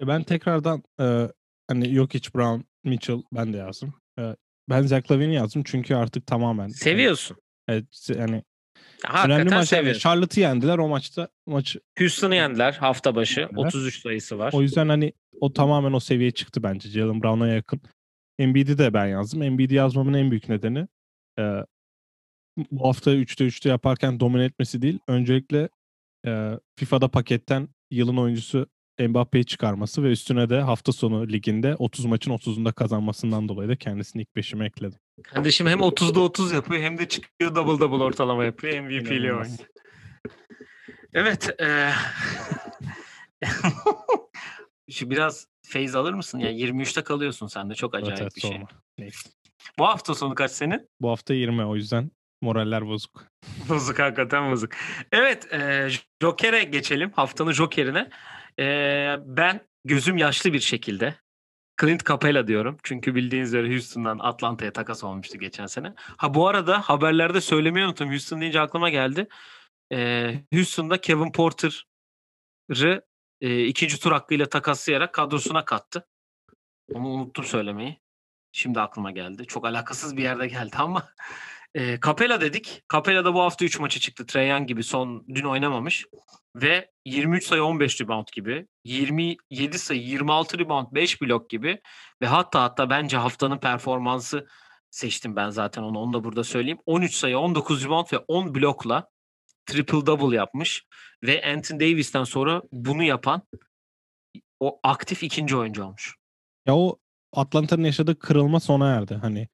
E, ben tekrardan e, hani Jokic, Brown, Mitchell ben de yazdım. E, ben Zach Lavine'i yazdım çünkü artık tamamen. Seviyorsun. Evet yani ya, önemli maç yani Charlotte'ı yendiler o maçta. Maç Houston'ı yendiler hafta başı. Yendiler. 33 sayısı var. O yüzden hani o tamamen o seviyeye çıktı bence. Jalen Brown'a yakın. Embiid'i de ben yazdım. Embiid'i yazmamın en büyük nedeni e, bu hafta 3'te 3'te yaparken domine etmesi değil. Öncelikle e, FIFA'da paketten yılın oyuncusu Mbappe'yi çıkarması ve üstüne de hafta sonu liginde 30 maçın 30'unda kazanmasından dolayı da kendisini ilk beşime ekledim. Kardeşim hem 30'da 30 yapıyor hem de çıkıyor double double ortalama yapıyor. MVP ile oynuyor. Evet. E... Şu biraz feyz alır mısın? Yani 23'te kalıyorsun sen de. Çok acayip evet, evet, bir şey. Neyse. Bu hafta sonu kaç senin? Bu hafta 20 o yüzden moraller bozuk. Bozuk hakikaten bozuk. Evet e, Joker'e geçelim. Haftanın Joker'ine. Ee, ben gözüm yaşlı bir şekilde Clint Capella diyorum. Çünkü bildiğiniz üzere Houston'dan Atlanta'ya takas olmuştu geçen sene. Ha bu arada haberlerde söylemeyi unuttum. Houston deyince aklıma geldi. Ee, Houston'da Kevin Porter'ı e, ikinci tur hakkıyla takaslayarak kadrosuna kattı. Onu unuttum söylemeyi. Şimdi aklıma geldi. Çok alakasız bir yerde geldi ama e, Capella dedik. Capella da bu hafta 3 maçı çıktı. Trey Young gibi son dün oynamamış. Ve 23 sayı 15 rebound gibi. 27 sayı 26 rebound 5 blok gibi. Ve hatta hatta bence haftanın performansı seçtim ben zaten onu. Onu da burada söyleyeyim. 13 sayı 19 rebound ve 10 blokla triple double yapmış. Ve Anthony Davis'ten sonra bunu yapan o aktif ikinci oyuncu olmuş. Ya o Atlanta'nın yaşadığı kırılma sona erdi. Hani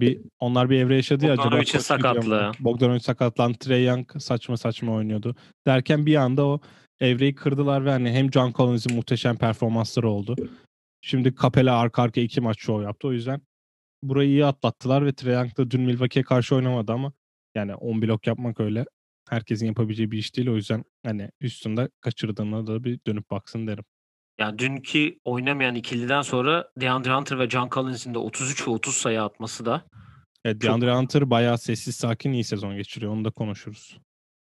bir onlar bir evre yaşadı ya. acaba mu? sakatlığı. Bogdanovic sakatlandı. Trey Young saçma saçma oynuyordu. Derken bir anda o evreyi kırdılar ve hani hem John Collins'in muhteşem performansları oldu. Şimdi Capella arka arka iki maç şov yaptı. O yüzden burayı iyi atlattılar ve Trey Young da dün Milwaukee'ye karşı oynamadı ama yani 10 blok yapmak öyle herkesin yapabileceği bir iş değil. O yüzden hani üstünde kaçırdığına da bir dönüp baksın derim. Yani dünkü oynamayan ikiliden sonra DeAndre Hunter ve John Collins'in de 33 ve 30 sayı atması da Evet, Çok- DeAndre Hunter bayağı sessiz sakin iyi sezon geçiriyor. Onu da konuşuruz.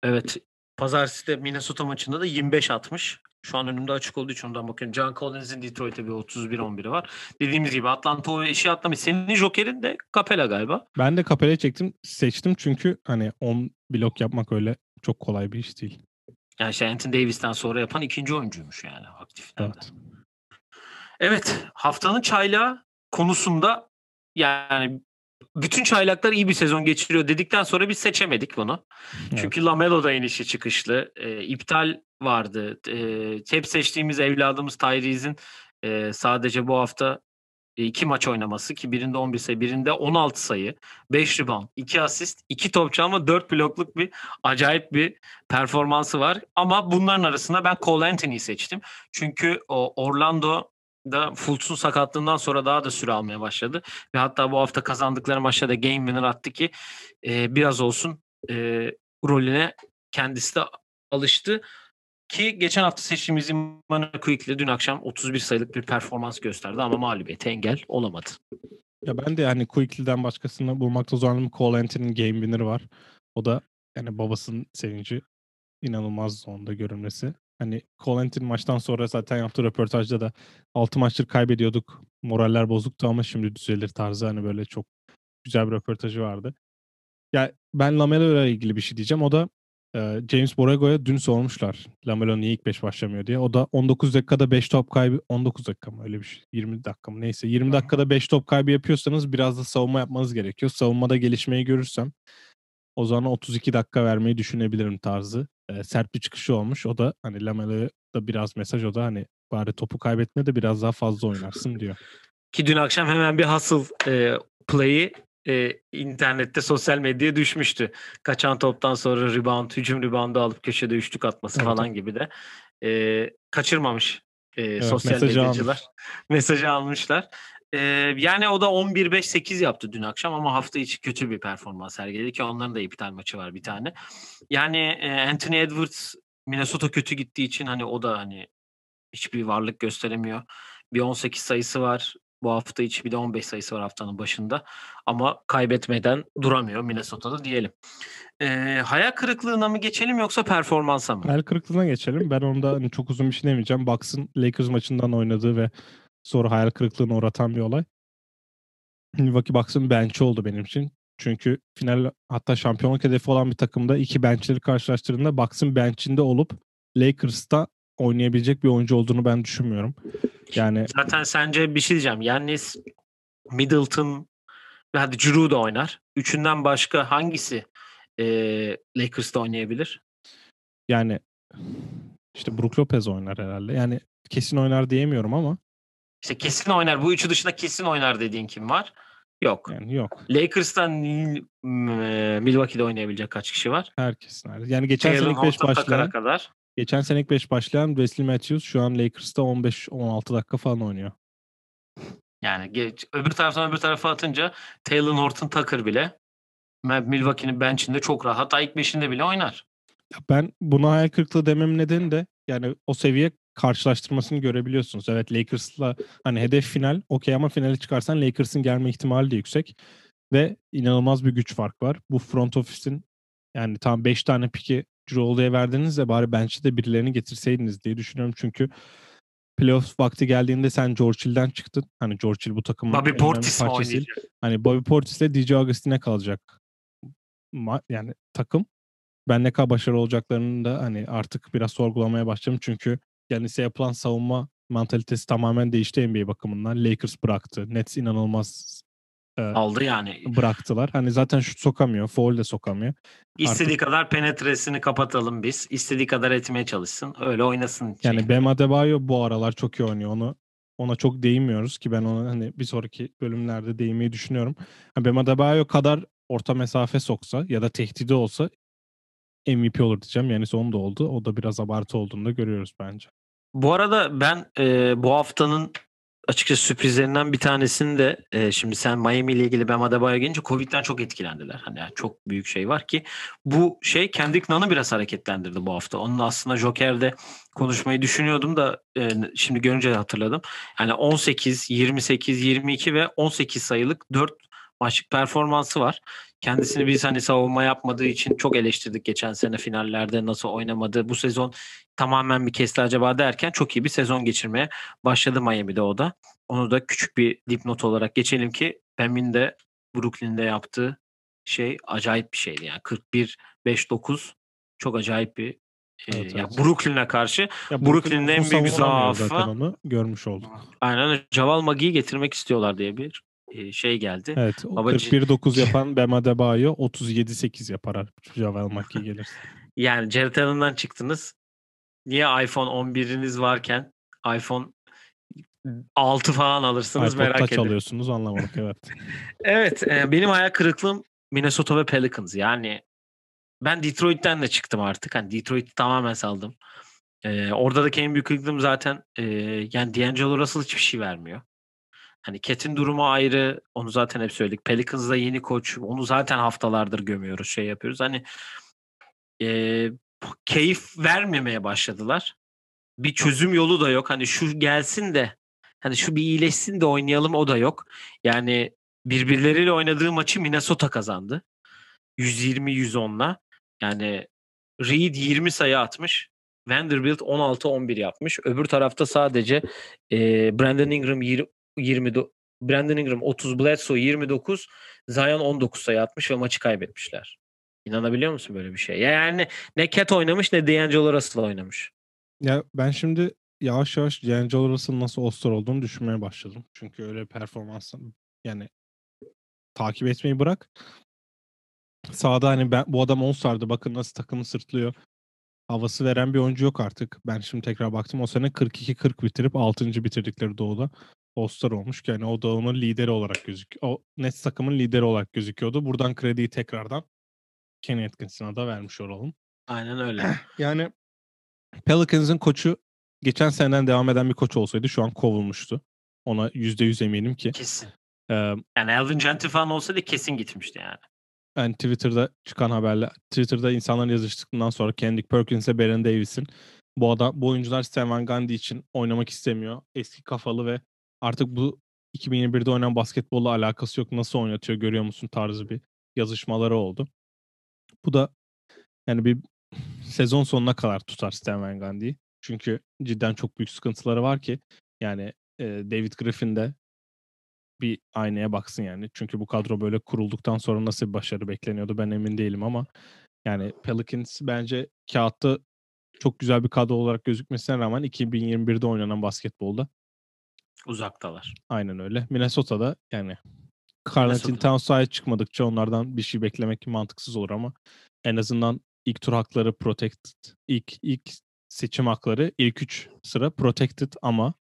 evet Pazartesi de Minnesota maçında da 25 atmış. Şu an önümde açık olduğu için ondan bakıyorum. John Collins'in Detroit'te bir 31-11'i var. Dediğimiz gibi Atlanta o işi atlamış. Senin Joker'in de Capella galiba. Ben de Capella'yı çektim, seçtim çünkü hani 10 blok yapmak öyle çok kolay bir iş değil. Yani şey Anthony Davis'ten sonra yapan ikinci oyuncuymuş yani Evet. Evet, haftanın çaylağı konusunda yani bütün çaylaklar iyi bir sezon geçiriyor dedikten sonra biz seçemedik bunu. Çünkü Lamelo da inişi çıkışlı. E, iptal vardı. E, hep seçtiğimiz evladımız Tyrese'in e, sadece bu hafta iki maç oynaması ki birinde 11 sayı, birinde 16 sayı, 5 rebound, 2 asist, 2 top çalma, 4 blokluk bir acayip bir performansı var. Ama bunların arasında ben Cole Anthony'yi seçtim. Çünkü o Orlando da Fultz'un sakatlığından sonra daha da süre almaya başladı. Ve hatta bu hafta kazandıkları maçta da game winner attı ki e, biraz olsun e, rolüne kendisi de alıştı. Ki geçen hafta seçtiğimiz Immanuel Quick'le dün akşam 31 sayılık bir performans gösterdi ama mağlubiyete engel olamadı. Ya ben de hani Quickly'den başkasını bulmakta zorlandım. Cole Anthony'nin game winner'ı var. O da yani babasının sevinci inanılmaz onda görünmesi. Hani Cole Anthony maçtan sonra zaten yaptığı röportajda da 6 maçtır kaybediyorduk. Moraller bozuktu ama şimdi düzelir tarzı hani böyle çok güzel bir röportajı vardı. Ya ben Lamelo ile ilgili bir şey diyeceğim. O da James Borrego'ya dün sormuşlar. Lamelo niye ilk 5 başlamıyor diye. O da 19 dakikada 5 top kaybı 19 dakika mı öyle bir şey. 20 dakika mı neyse. 20 dakikada 5 top kaybı yapıyorsanız biraz da savunma yapmanız gerekiyor. Savunmada gelişmeyi görürsem o zaman 32 dakika vermeyi düşünebilirim tarzı. E, sert bir çıkışı olmuş. O da hani Lamelo'ya da biraz mesaj o da hani bari topu kaybetme de biraz daha fazla oynarsın diyor. Ki dün akşam hemen bir hustle e, play'i e, internette sosyal medyaya düşmüştü. Kaçan toptan sonra rebound, hücum reboundu alıp köşede üçlük atması Evet, falan gibi de. E, kaçırmamış e, sosyal mesajı medyacılar. Mesajı almışlar. E, yani o da 11-5-8 yaptı dün akşam ama hafta içi kötü bir performans sergiledi ki onların da iptal maçı var bir tane. Yani e, Anthony Edwards Minnesota kötü gittiği için hani o da hani hiçbir varlık gösteremiyor. Bir 18 sayısı var bu hafta içi bir de 15 sayısı var haftanın başında. Ama kaybetmeden duramıyor Minnesota'da diyelim. Ee, hayal kırıklığına mı geçelim yoksa performansa mı? Hayal kırıklığına geçelim. Ben onda hani çok uzun bir şey demeyeceğim. Bucks'ın Lakers maçından oynadığı ve sonra hayal kırıklığına uğratan bir olay. Milwaukee Bucks'ın bench'i oldu benim için. Çünkü final hatta şampiyonluk hedefi olan bir takımda iki benchleri karşılaştırdığında Bucks'ın bench'inde olup Lakers'ta oynayabilecek bir oyuncu olduğunu ben düşünmüyorum. Yani Zaten sence bir şey diyeceğim. Yannis, Middleton ve hadi Drew da oynar. Üçünden başka hangisi e, Lakers'ta oynayabilir? yani işte Brook Lopez oynar herhalde. Yani kesin oynar diyemiyorum ama İşte kesin oynar. Bu üçü dışında kesin oynar dediğin kim var? Yok. yani yok. Lakers'tan Milwaukee'de oynayabilecek kaç kişi var? Herkes nerede? Yani geçen sene ilk 5 Horton Tucker'a başlayan kadar. Geçen sene ilk 5 başlayan Wesley Matthews şu an Lakers'ta 15-16 dakika falan oynuyor. Yani geç, öbür taraftan öbür tarafa atınca Taylor Horton Tucker bile Milwaukee'nin bench'inde çok rahat. Hatta ilk beşinde bile oynar. Ya ben buna hayal kırıklığı demem nedeni de yani o seviye karşılaştırmasını görebiliyorsunuz. Evet Lakers'la hani hedef final okey ama finale çıkarsan Lakers'ın gelme ihtimali de yüksek. Ve inanılmaz bir güç fark var. Bu front office'in yani tam 5 tane piki Drew verdiniz de bari bench'e de birilerini getirseydiniz diye düşünüyorum. Çünkü playoff vakti geldiğinde sen George Hill'den çıktın. Hani George Hill bu takımın Bobby Portis oynayacak? Hani Bobby Portis ile DJ Augustin'e kalacak. Ma- yani takım. Ben ne kadar başarılı olacaklarını da hani artık biraz sorgulamaya başladım. Çünkü yani ise yapılan savunma mantalitesi tamamen değişti NBA bakımından. Lakers bıraktı. Nets inanılmaz e, aldı yani. Bıraktılar. Hani zaten şut sokamıyor. Foul de sokamıyor. İstediği Artık... kadar penetresini kapatalım biz. İstediği kadar etmeye çalışsın. Öyle oynasın. Yani şey. Bam Adebayo bu aralar çok iyi oynuyor. Onu ona çok değinmiyoruz ki ben ona hani bir sonraki bölümlerde değinmeyi düşünüyorum. Yani Bam Adebayo kadar orta mesafe soksa ya da tehdidi olsa MVP olur diyeceğim. Yani son da oldu. O da biraz abartı olduğunu da görüyoruz bence. Bu arada ben e, bu haftanın açıkçası sürprizlerinden bir tanesini de e, şimdi sen Miami ile ilgili Bam Adebayo gelince Covid'den çok etkilendiler. Hani yani çok büyük şey var ki bu şey Kendrick Nunn'ı biraz hareketlendirdi bu hafta. Onun aslında Joker'de konuşmayı düşünüyordum da e, şimdi görünce hatırladım. Yani 18, 28, 22 ve 18 sayılık 4 maçlık performansı var. Kendisini biz hani savunma yapmadığı için çok eleştirdik geçen sene finallerde nasıl oynamadı. Bu sezon tamamen bir kesti acaba derken çok iyi bir sezon geçirmeye başladı Miami'de o da. Onu da küçük bir dipnot olarak geçelim ki Pem'in de Brooklyn'de yaptığı şey acayip bir şeydi. Yani 41-5-9 çok acayip bir e, Evet, yani evet. Brooklyn'e karşı ya Brooklyn'in en büyük zaafı görmüş olduk. Aynen Javal Magi'yi getirmek istiyorlar diye bir şey geldi. Evet. Baba 41-9 yapan Bam Adebayo 37-8 yapar Javel Maki gelir. yani Jared Allen'dan çıktınız. Niye iPhone 11'iniz varken iPhone 6 falan alırsınız iPod merak ediyorum. alıyorsunuz anlamadık evet. evet e, benim hayal kırıklığım Minnesota ve Pelicans. Yani ben Detroit'ten de çıktım artık. Hani Detroit'i tamamen saldım. Ee, orada da en büyük kırıklığım zaten e, yani D'Angelo Russell hiçbir şey vermiyor. Hani Cat'in durumu ayrı. Onu zaten hep söyledik. Pelicans'da yeni koç. Onu zaten haftalardır gömüyoruz. Şey yapıyoruz. Hani e, keyif vermemeye başladılar. Bir çözüm yolu da yok. Hani şu gelsin de hani şu bir iyileşsin de oynayalım o da yok. Yani birbirleriyle oynadığı maçı Minnesota kazandı. 120-110'la. Yani Reed 20 sayı atmış. Vanderbilt 16-11 yapmış. Öbür tarafta sadece e, Brandon Ingram 20 Brandon Ingram 30, Bledsoe 29, Zion 19 sayı atmış ve maçı kaybetmişler. İnanabiliyor musun böyle bir şey? Yani ne Cat oynamış ne D'Angelo Russell oynamış. Ya ben şimdi yavaş yavaş D'Angelo Russell'ın nasıl All-Star olduğunu düşünmeye başladım. Çünkü öyle performans yani takip etmeyi bırak. Sağda hani ben, bu adam All-Star'dı bakın nasıl takımı sırtlıyor. Havası veren bir oyuncu yok artık. Ben şimdi tekrar baktım. O sene 42-40 bitirip 6. bitirdikleri Doğu'da. All-Star olmuş ki yani o da onun lideri olarak gözüküyor. O Nets takımın lideri olarak gözüküyordu. Buradan krediyi tekrardan Kenny Atkinson'a da vermiş olalım. Aynen öyle. yani Pelicans'ın koçu geçen seneden devam eden bir koç olsaydı şu an kovulmuştu. Ona %100 eminim ki. Kesin. Ee, yani Elvin Gentry falan olsaydı kesin gitmişti yani. Yani Twitter'da çıkan haberler, Twitter'da insanlar yazıştıktan sonra Kendrick Perkins ve Baron Davis'in bu adam, bu oyuncular Stan Van Gundy için oynamak istemiyor. Eski kafalı ve artık bu 2021'de oynanan basketbolla alakası yok. Nasıl oynatıyor görüyor musun tarzı bir yazışmaları oldu. Bu da yani bir sezon sonuna kadar tutar Stan Van Gundy'yi. Çünkü cidden çok büyük sıkıntıları var ki yani e, David Griffin de bir aynaya baksın yani. Çünkü bu kadro böyle kurulduktan sonra nasıl bir başarı bekleniyordu ben emin değilim ama yani Pelicans bence kağıtta çok güzel bir kadro olarak gözükmesine rağmen 2021'de oynanan basketbolda Uzaktalar. Aynen öyle. Minnesota'da yani Carlton Towns sahaya çıkmadıkça onlardan bir şey beklemek mantıksız olur ama en azından ilk tur hakları protected. ilk ilk seçim hakları ilk üç sıra protected ama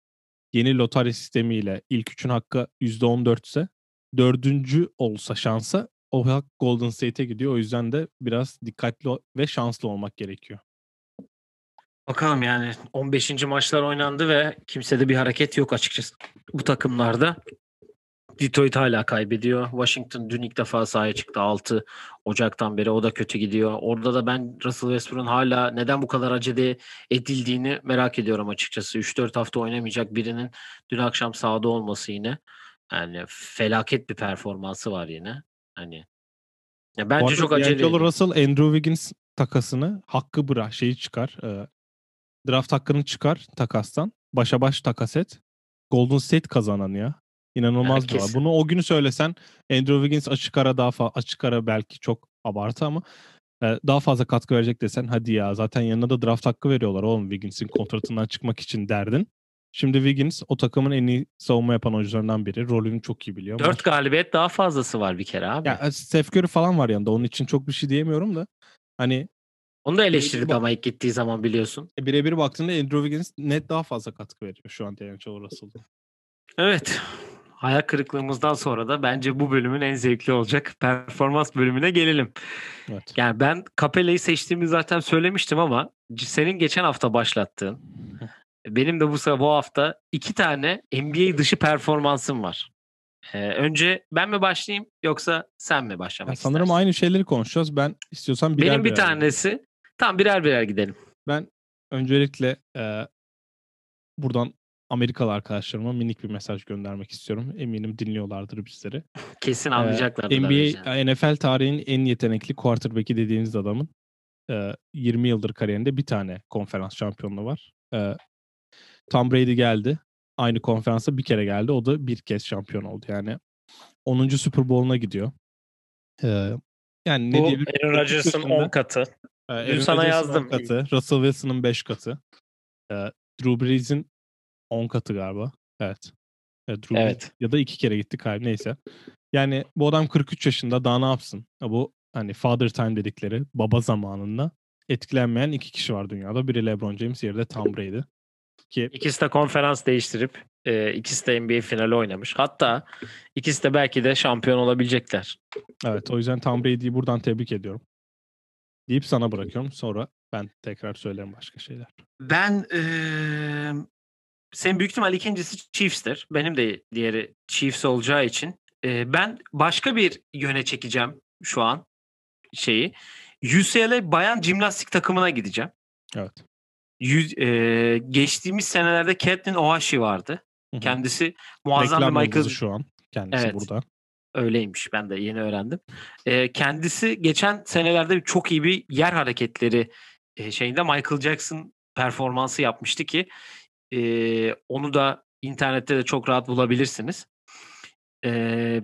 yeni lotarya sistemiyle ilk üçün hakkı %14 ise dördüncü olsa şansa o hak Golden State'e gidiyor. O yüzden de biraz dikkatli ve şanslı olmak gerekiyor. Bakalım yani 15. maçlar oynandı ve kimsede bir hareket yok açıkçası bu takımlarda. Detroit hala kaybediyor. Washington dün ilk defa sahaya çıktı 6 Ocak'tan beri. O da kötü gidiyor. Orada da ben Russell Westbrook'un hala neden bu kadar acele edildiğini merak ediyorum açıkçası. 3-4 hafta oynamayacak birinin dün akşam sahada olması yine. Yani felaket bir performansı var yine. Hani ya bence çok acele. D'Angelo Russell Andrew Wiggins takasını hakkı bırak şeyi çıkar. E, draft hakkını çıkar takastan. Başa baş takas et. Golden State kazanan ya. İnanılmaz bir var. Bunu o günü söylesen Andrew Wiggins açık ara daha fa- açık ara belki çok abartı ama e, daha fazla katkı verecek desen hadi ya zaten yanına da draft hakkı veriyorlar oğlum Wiggins'in kontratından çıkmak için derdin. Şimdi Wiggins o takımın en iyi savunma yapan oyuncularından biri. Rolünü çok iyi biliyor. Dört galibiyet daha fazlası var bir kere abi. Ya Steph Curry falan var yanında. Onun için çok bir şey diyemiyorum da. Hani onu da eleştirdik ama ilk gittiği zaman biliyorsun. E, birebir baktığında Andrew Wiggins net daha fazla katkı veriyor şu an D'Angelo Russell'da. Evet. Hayal kırıklığımızdan sonra da bence bu bölümün en zevkli olacak performans bölümüne gelelim. Evet. Yani ben Capella'yı seçtiğimi zaten söylemiştim ama senin geçen hafta başlattığın benim de bu bu hafta iki tane NBA dışı performansım var. Ee, önce ben mi başlayayım yoksa sen mi başlamak ya Sanırım istersin? aynı şeyleri konuşacağız. Ben istiyorsan birer Benim bir birer tanesi gidelim. tam birer birer gidelim. Ben öncelikle e, buradan Amerikalı arkadaşlarıma minik bir mesaj göndermek istiyorum. Eminim dinliyorlardır bizleri. Kesin anlayacaklar. Ee, NBA, NFL tarihinin en yetenekli quarterback'i dediğiniz adamın e, 20 yıldır kariyerinde bir tane konferans şampiyonluğu var. E, Tom Brady geldi. Aynı konferansa bir kere geldi. O da bir kez şampiyon oldu. Yani 10. Super Bowl'una gidiyor. Ee, yani ne Bu Aaron Rodgers'ın 10 katı. E, Dün sana yazdım. Katı, Russell Wilson'ın 5 katı. E, Drew Brees'in 10 katı galiba. Evet. Evet, Drew evet. ya da iki kere gitti kaybı neyse. Yani bu adam 43 yaşında daha ne yapsın? Bu hani father time dedikleri baba zamanında etkilenmeyen iki kişi var dünyada. Biri LeBron James, diğeri de Tom Brady. Ki ikisi de konferans değiştirip e, ikisi de NBA finali oynamış. Hatta ikisi de belki de şampiyon olabilecekler. Evet o yüzden Tom Brady'yi buradan tebrik ediyorum. Deyip sana bırakıyorum. Sonra ben tekrar söylerim başka şeyler. Ben e, senin büyük ihtimal ikincisi Chiefs'tir. Benim de diğeri Chiefs olacağı için. E, ben başka bir yöne çekeceğim şu an şeyi. UCLA bayan jimnastik takımına gideceğim. Evet. Yüz, e, geçtiğimiz senelerde Caitlin Ohashi vardı. Hı-hı. Kendisi muazzam Reklam bir Michael şu an kendisi evet, burada. Öyleymiş. Ben de yeni öğrendim. E, kendisi geçen senelerde çok iyi bir yer hareketleri e, şeyinde Michael Jackson performansı yapmıştı ki e, onu da internette de çok rahat bulabilirsiniz. E,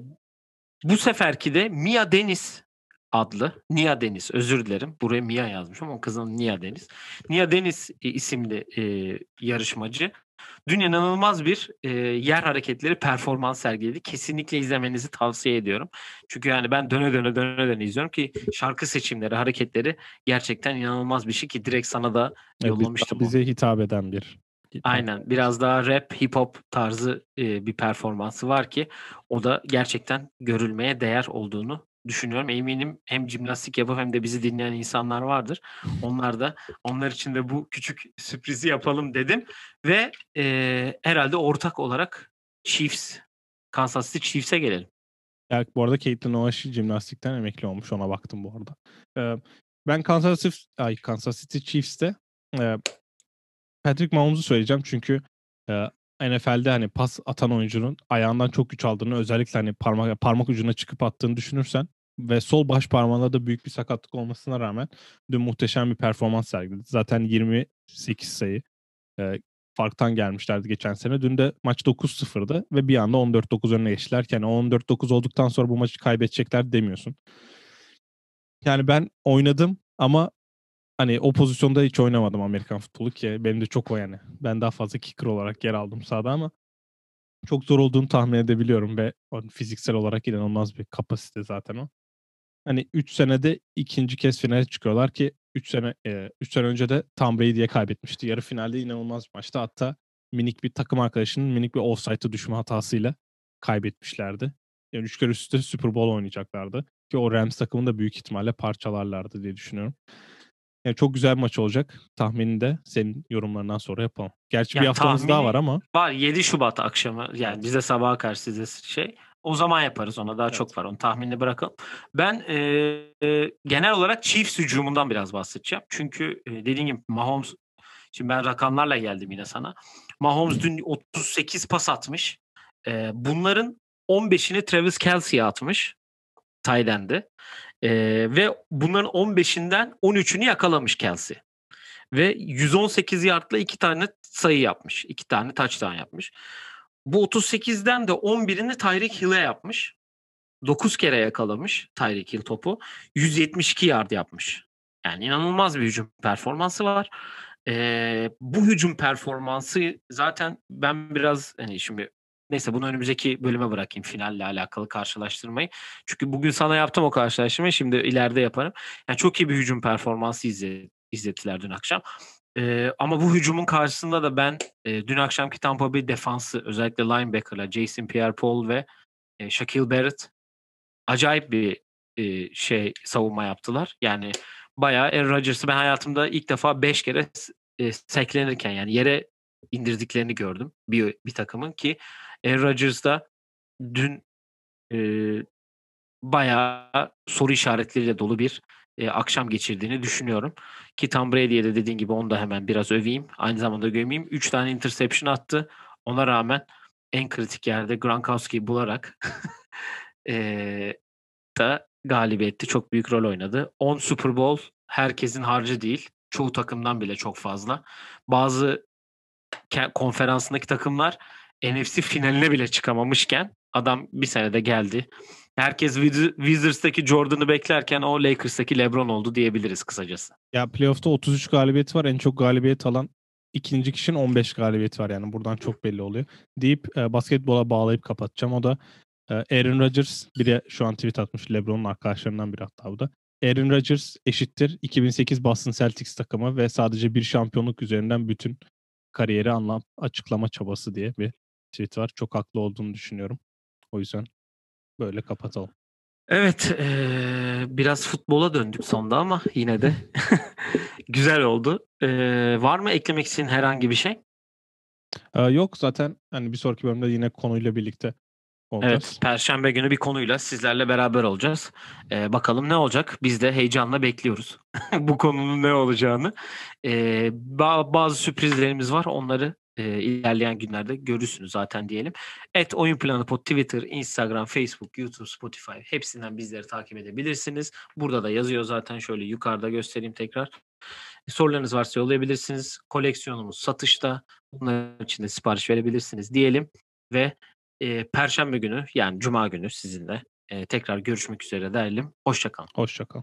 bu seferki de Mia Deniz adlı Nia Deniz özür dilerim. Buraya Mia yazmışım ama kızın Nia Deniz. Nia Deniz e, isimli e, yarışmacı dün inanılmaz bir e, yer hareketleri performans sergiledi. Kesinlikle izlemenizi tavsiye ediyorum. Çünkü yani ben döne döne döne döne izliyorum ki şarkı seçimleri, hareketleri gerçekten inanılmaz bir şey ki direkt sana da yollamıştım. Evet, bize hitap eden bir Aynen biraz daha rap hip hop tarzı e, bir performansı var ki o da gerçekten görülmeye değer olduğunu düşünüyorum. Eminim hem jimnastik yapıp hem de bizi dinleyen insanlar vardır. Onlar da onlar için de bu küçük sürprizi yapalım dedim ve e, herhalde ortak olarak Chiefs Kansas City Chiefs'e gelelim. Evet, bu arada Caitlin Owashi jimnastikten emekli olmuş. Ona baktım bu arada. Ee, ben Kansas City, ay, Kansas City Chiefs'te e, Patrick Mahomes'u söyleyeceğim çünkü e, NFL'de hani pas atan oyuncunun ayağından çok güç aldığını özellikle hani parmak parmak ucuna çıkıp attığını düşünürsen ve sol baş parmağında da büyük bir sakatlık olmasına rağmen dün muhteşem bir performans sergiledi. Zaten 28 sayı e, farktan gelmişlerdi geçen sene. Dün de maç 9-0'dı ve bir anda 14-9 önüne geçtiler. Yani 14-9 olduktan sonra bu maçı kaybedecekler demiyorsun. Yani ben oynadım ama hani o pozisyonda hiç oynamadım Amerikan futbolu ki benim de çok o yani. Ben daha fazla kicker olarak yer aldım sahada ama çok zor olduğunu tahmin edebiliyorum ve fiziksel olarak inanılmaz bir kapasite zaten o. Hani 3 senede ikinci kez finale çıkıyorlar ki 3 sene 3 sene önce de Tom Brady'ye kaybetmişti. Yarı finalde inanılmaz bir maçtı. Hatta minik bir takım arkadaşının minik bir offside'a düşme hatasıyla kaybetmişlerdi. Yani 3 kere üstte Super Bowl oynayacaklardı. Ki o Rams takımını da büyük ihtimalle parçalarlardı diye düşünüyorum. Yani çok güzel bir maç olacak. Tahminini de senin yorumlarından sonra yapalım. Gerçi yani bir haftamız daha var ama. Var 7 Şubat akşamı. Yani bizde sabaha karşı size şey. o zaman yaparız ona daha Evet. çok var onu tahminini bırakalım. Ben e, e, genel olarak Chiefs hücumundan biraz bahsedeceğim. Çünkü e, dediğim gibi Mahomes şimdi ben rakamlarla geldim yine sana. Mahomes dün 38 pas atmış. E, bunların 15'ini Travis Kelsey'e atmış. Tayden'de. E, ve bunların 15'inden 13'ünü yakalamış Kelsey. Ve 118 yardla iki tane sayı yapmış. iki tane touchdown yapmış. Bu 38'den de 11'ini Tyreek Hill'e yapmış. 9 kere yakalamış Tyreek Hill topu. 172 yard yapmış. Yani inanılmaz bir hücum performansı var. Ee, bu hücum performansı zaten ben biraz hani şimdi neyse bunu önümüzdeki bölüme bırakayım finalle alakalı karşılaştırmayı. Çünkü bugün sana yaptım o karşılaştırmayı şimdi ileride yaparım. Yani çok iyi bir hücum performansı izle, izlettiler dün akşam. Ee, ama bu hücumun karşısında da ben e, dün akşamki Tampa Bay defansı özellikle linebacker'la Jason Pierre-Paul ve e, Shaquille Barrett acayip bir e, şey savunma yaptılar. Yani bayağı Aaron Rodgers'ı ben hayatımda ilk defa 5 kere e, seklenirken yani yere indirdiklerini gördüm bir, bir takımın ki Aaron Rodgers da dün e, bayağı soru işaretleriyle dolu bir e, akşam geçirdiğini düşünüyorum. Ki Tom Brady'ye de dediğin gibi onu da hemen biraz öveyim. Aynı zamanda gömeyim. 3 tane interception attı. Ona rağmen en kritik yerde Gronkowski'yi bularak e, da galibiyette çok büyük rol oynadı. 10 Super Bowl herkesin harcı değil. Çoğu takımdan bile çok fazla. Bazı konferansındaki takımlar NFC finaline bile çıkamamışken adam bir senede geldi. Herkes Wiz- Wizards'taki Jordan'ı beklerken o Lakers'taki LeBron oldu diyebiliriz kısacası. Ya playoff'ta 33 galibiyet var. En çok galibiyet alan ikinci kişinin 15 galibiyet var yani buradan çok belli oluyor. Deyip e, basketbola bağlayıp kapatacağım. O da e, Aaron Rodgers biri şu an tweet atmış LeBron'un arkadaşlarından biri hatta bu da. Aaron Rodgers eşittir 2008 Boston Celtics takımı ve sadece bir şampiyonluk üzerinden bütün kariyeri anlam açıklama çabası diye bir tweet var. Çok haklı olduğunu düşünüyorum. O yüzden böyle kapatalım. Evet, eee, biraz futbola döndük sonda ama yine de güzel oldu. Eee, var mı eklemek istediğin herhangi bir şey? Ee, yok zaten hani bir sonraki bölümde yine konuyla birlikte olacağız. Evet, Perşembe günü bir konuyla sizlerle beraber olacağız. Ee, bakalım ne olacak? Biz de heyecanla bekliyoruz bu konunun ne olacağını. Ee, ba- bazı sürprizlerimiz var. Onları e, ilerleyen günlerde görürsünüz zaten diyelim. Et Oyun Planı Pod Twitter, Instagram, Facebook, YouTube, Spotify hepsinden bizleri takip edebilirsiniz. Burada da yazıyor zaten. Şöyle yukarıda göstereyim tekrar. Sorularınız varsa yollayabilirsiniz. Koleksiyonumuz satışta. Bunlar için de sipariş verebilirsiniz diyelim. Ve e, Perşembe günü yani Cuma günü sizinle e, tekrar görüşmek üzere diyelim. Hoşçakalın. Hoşçakal.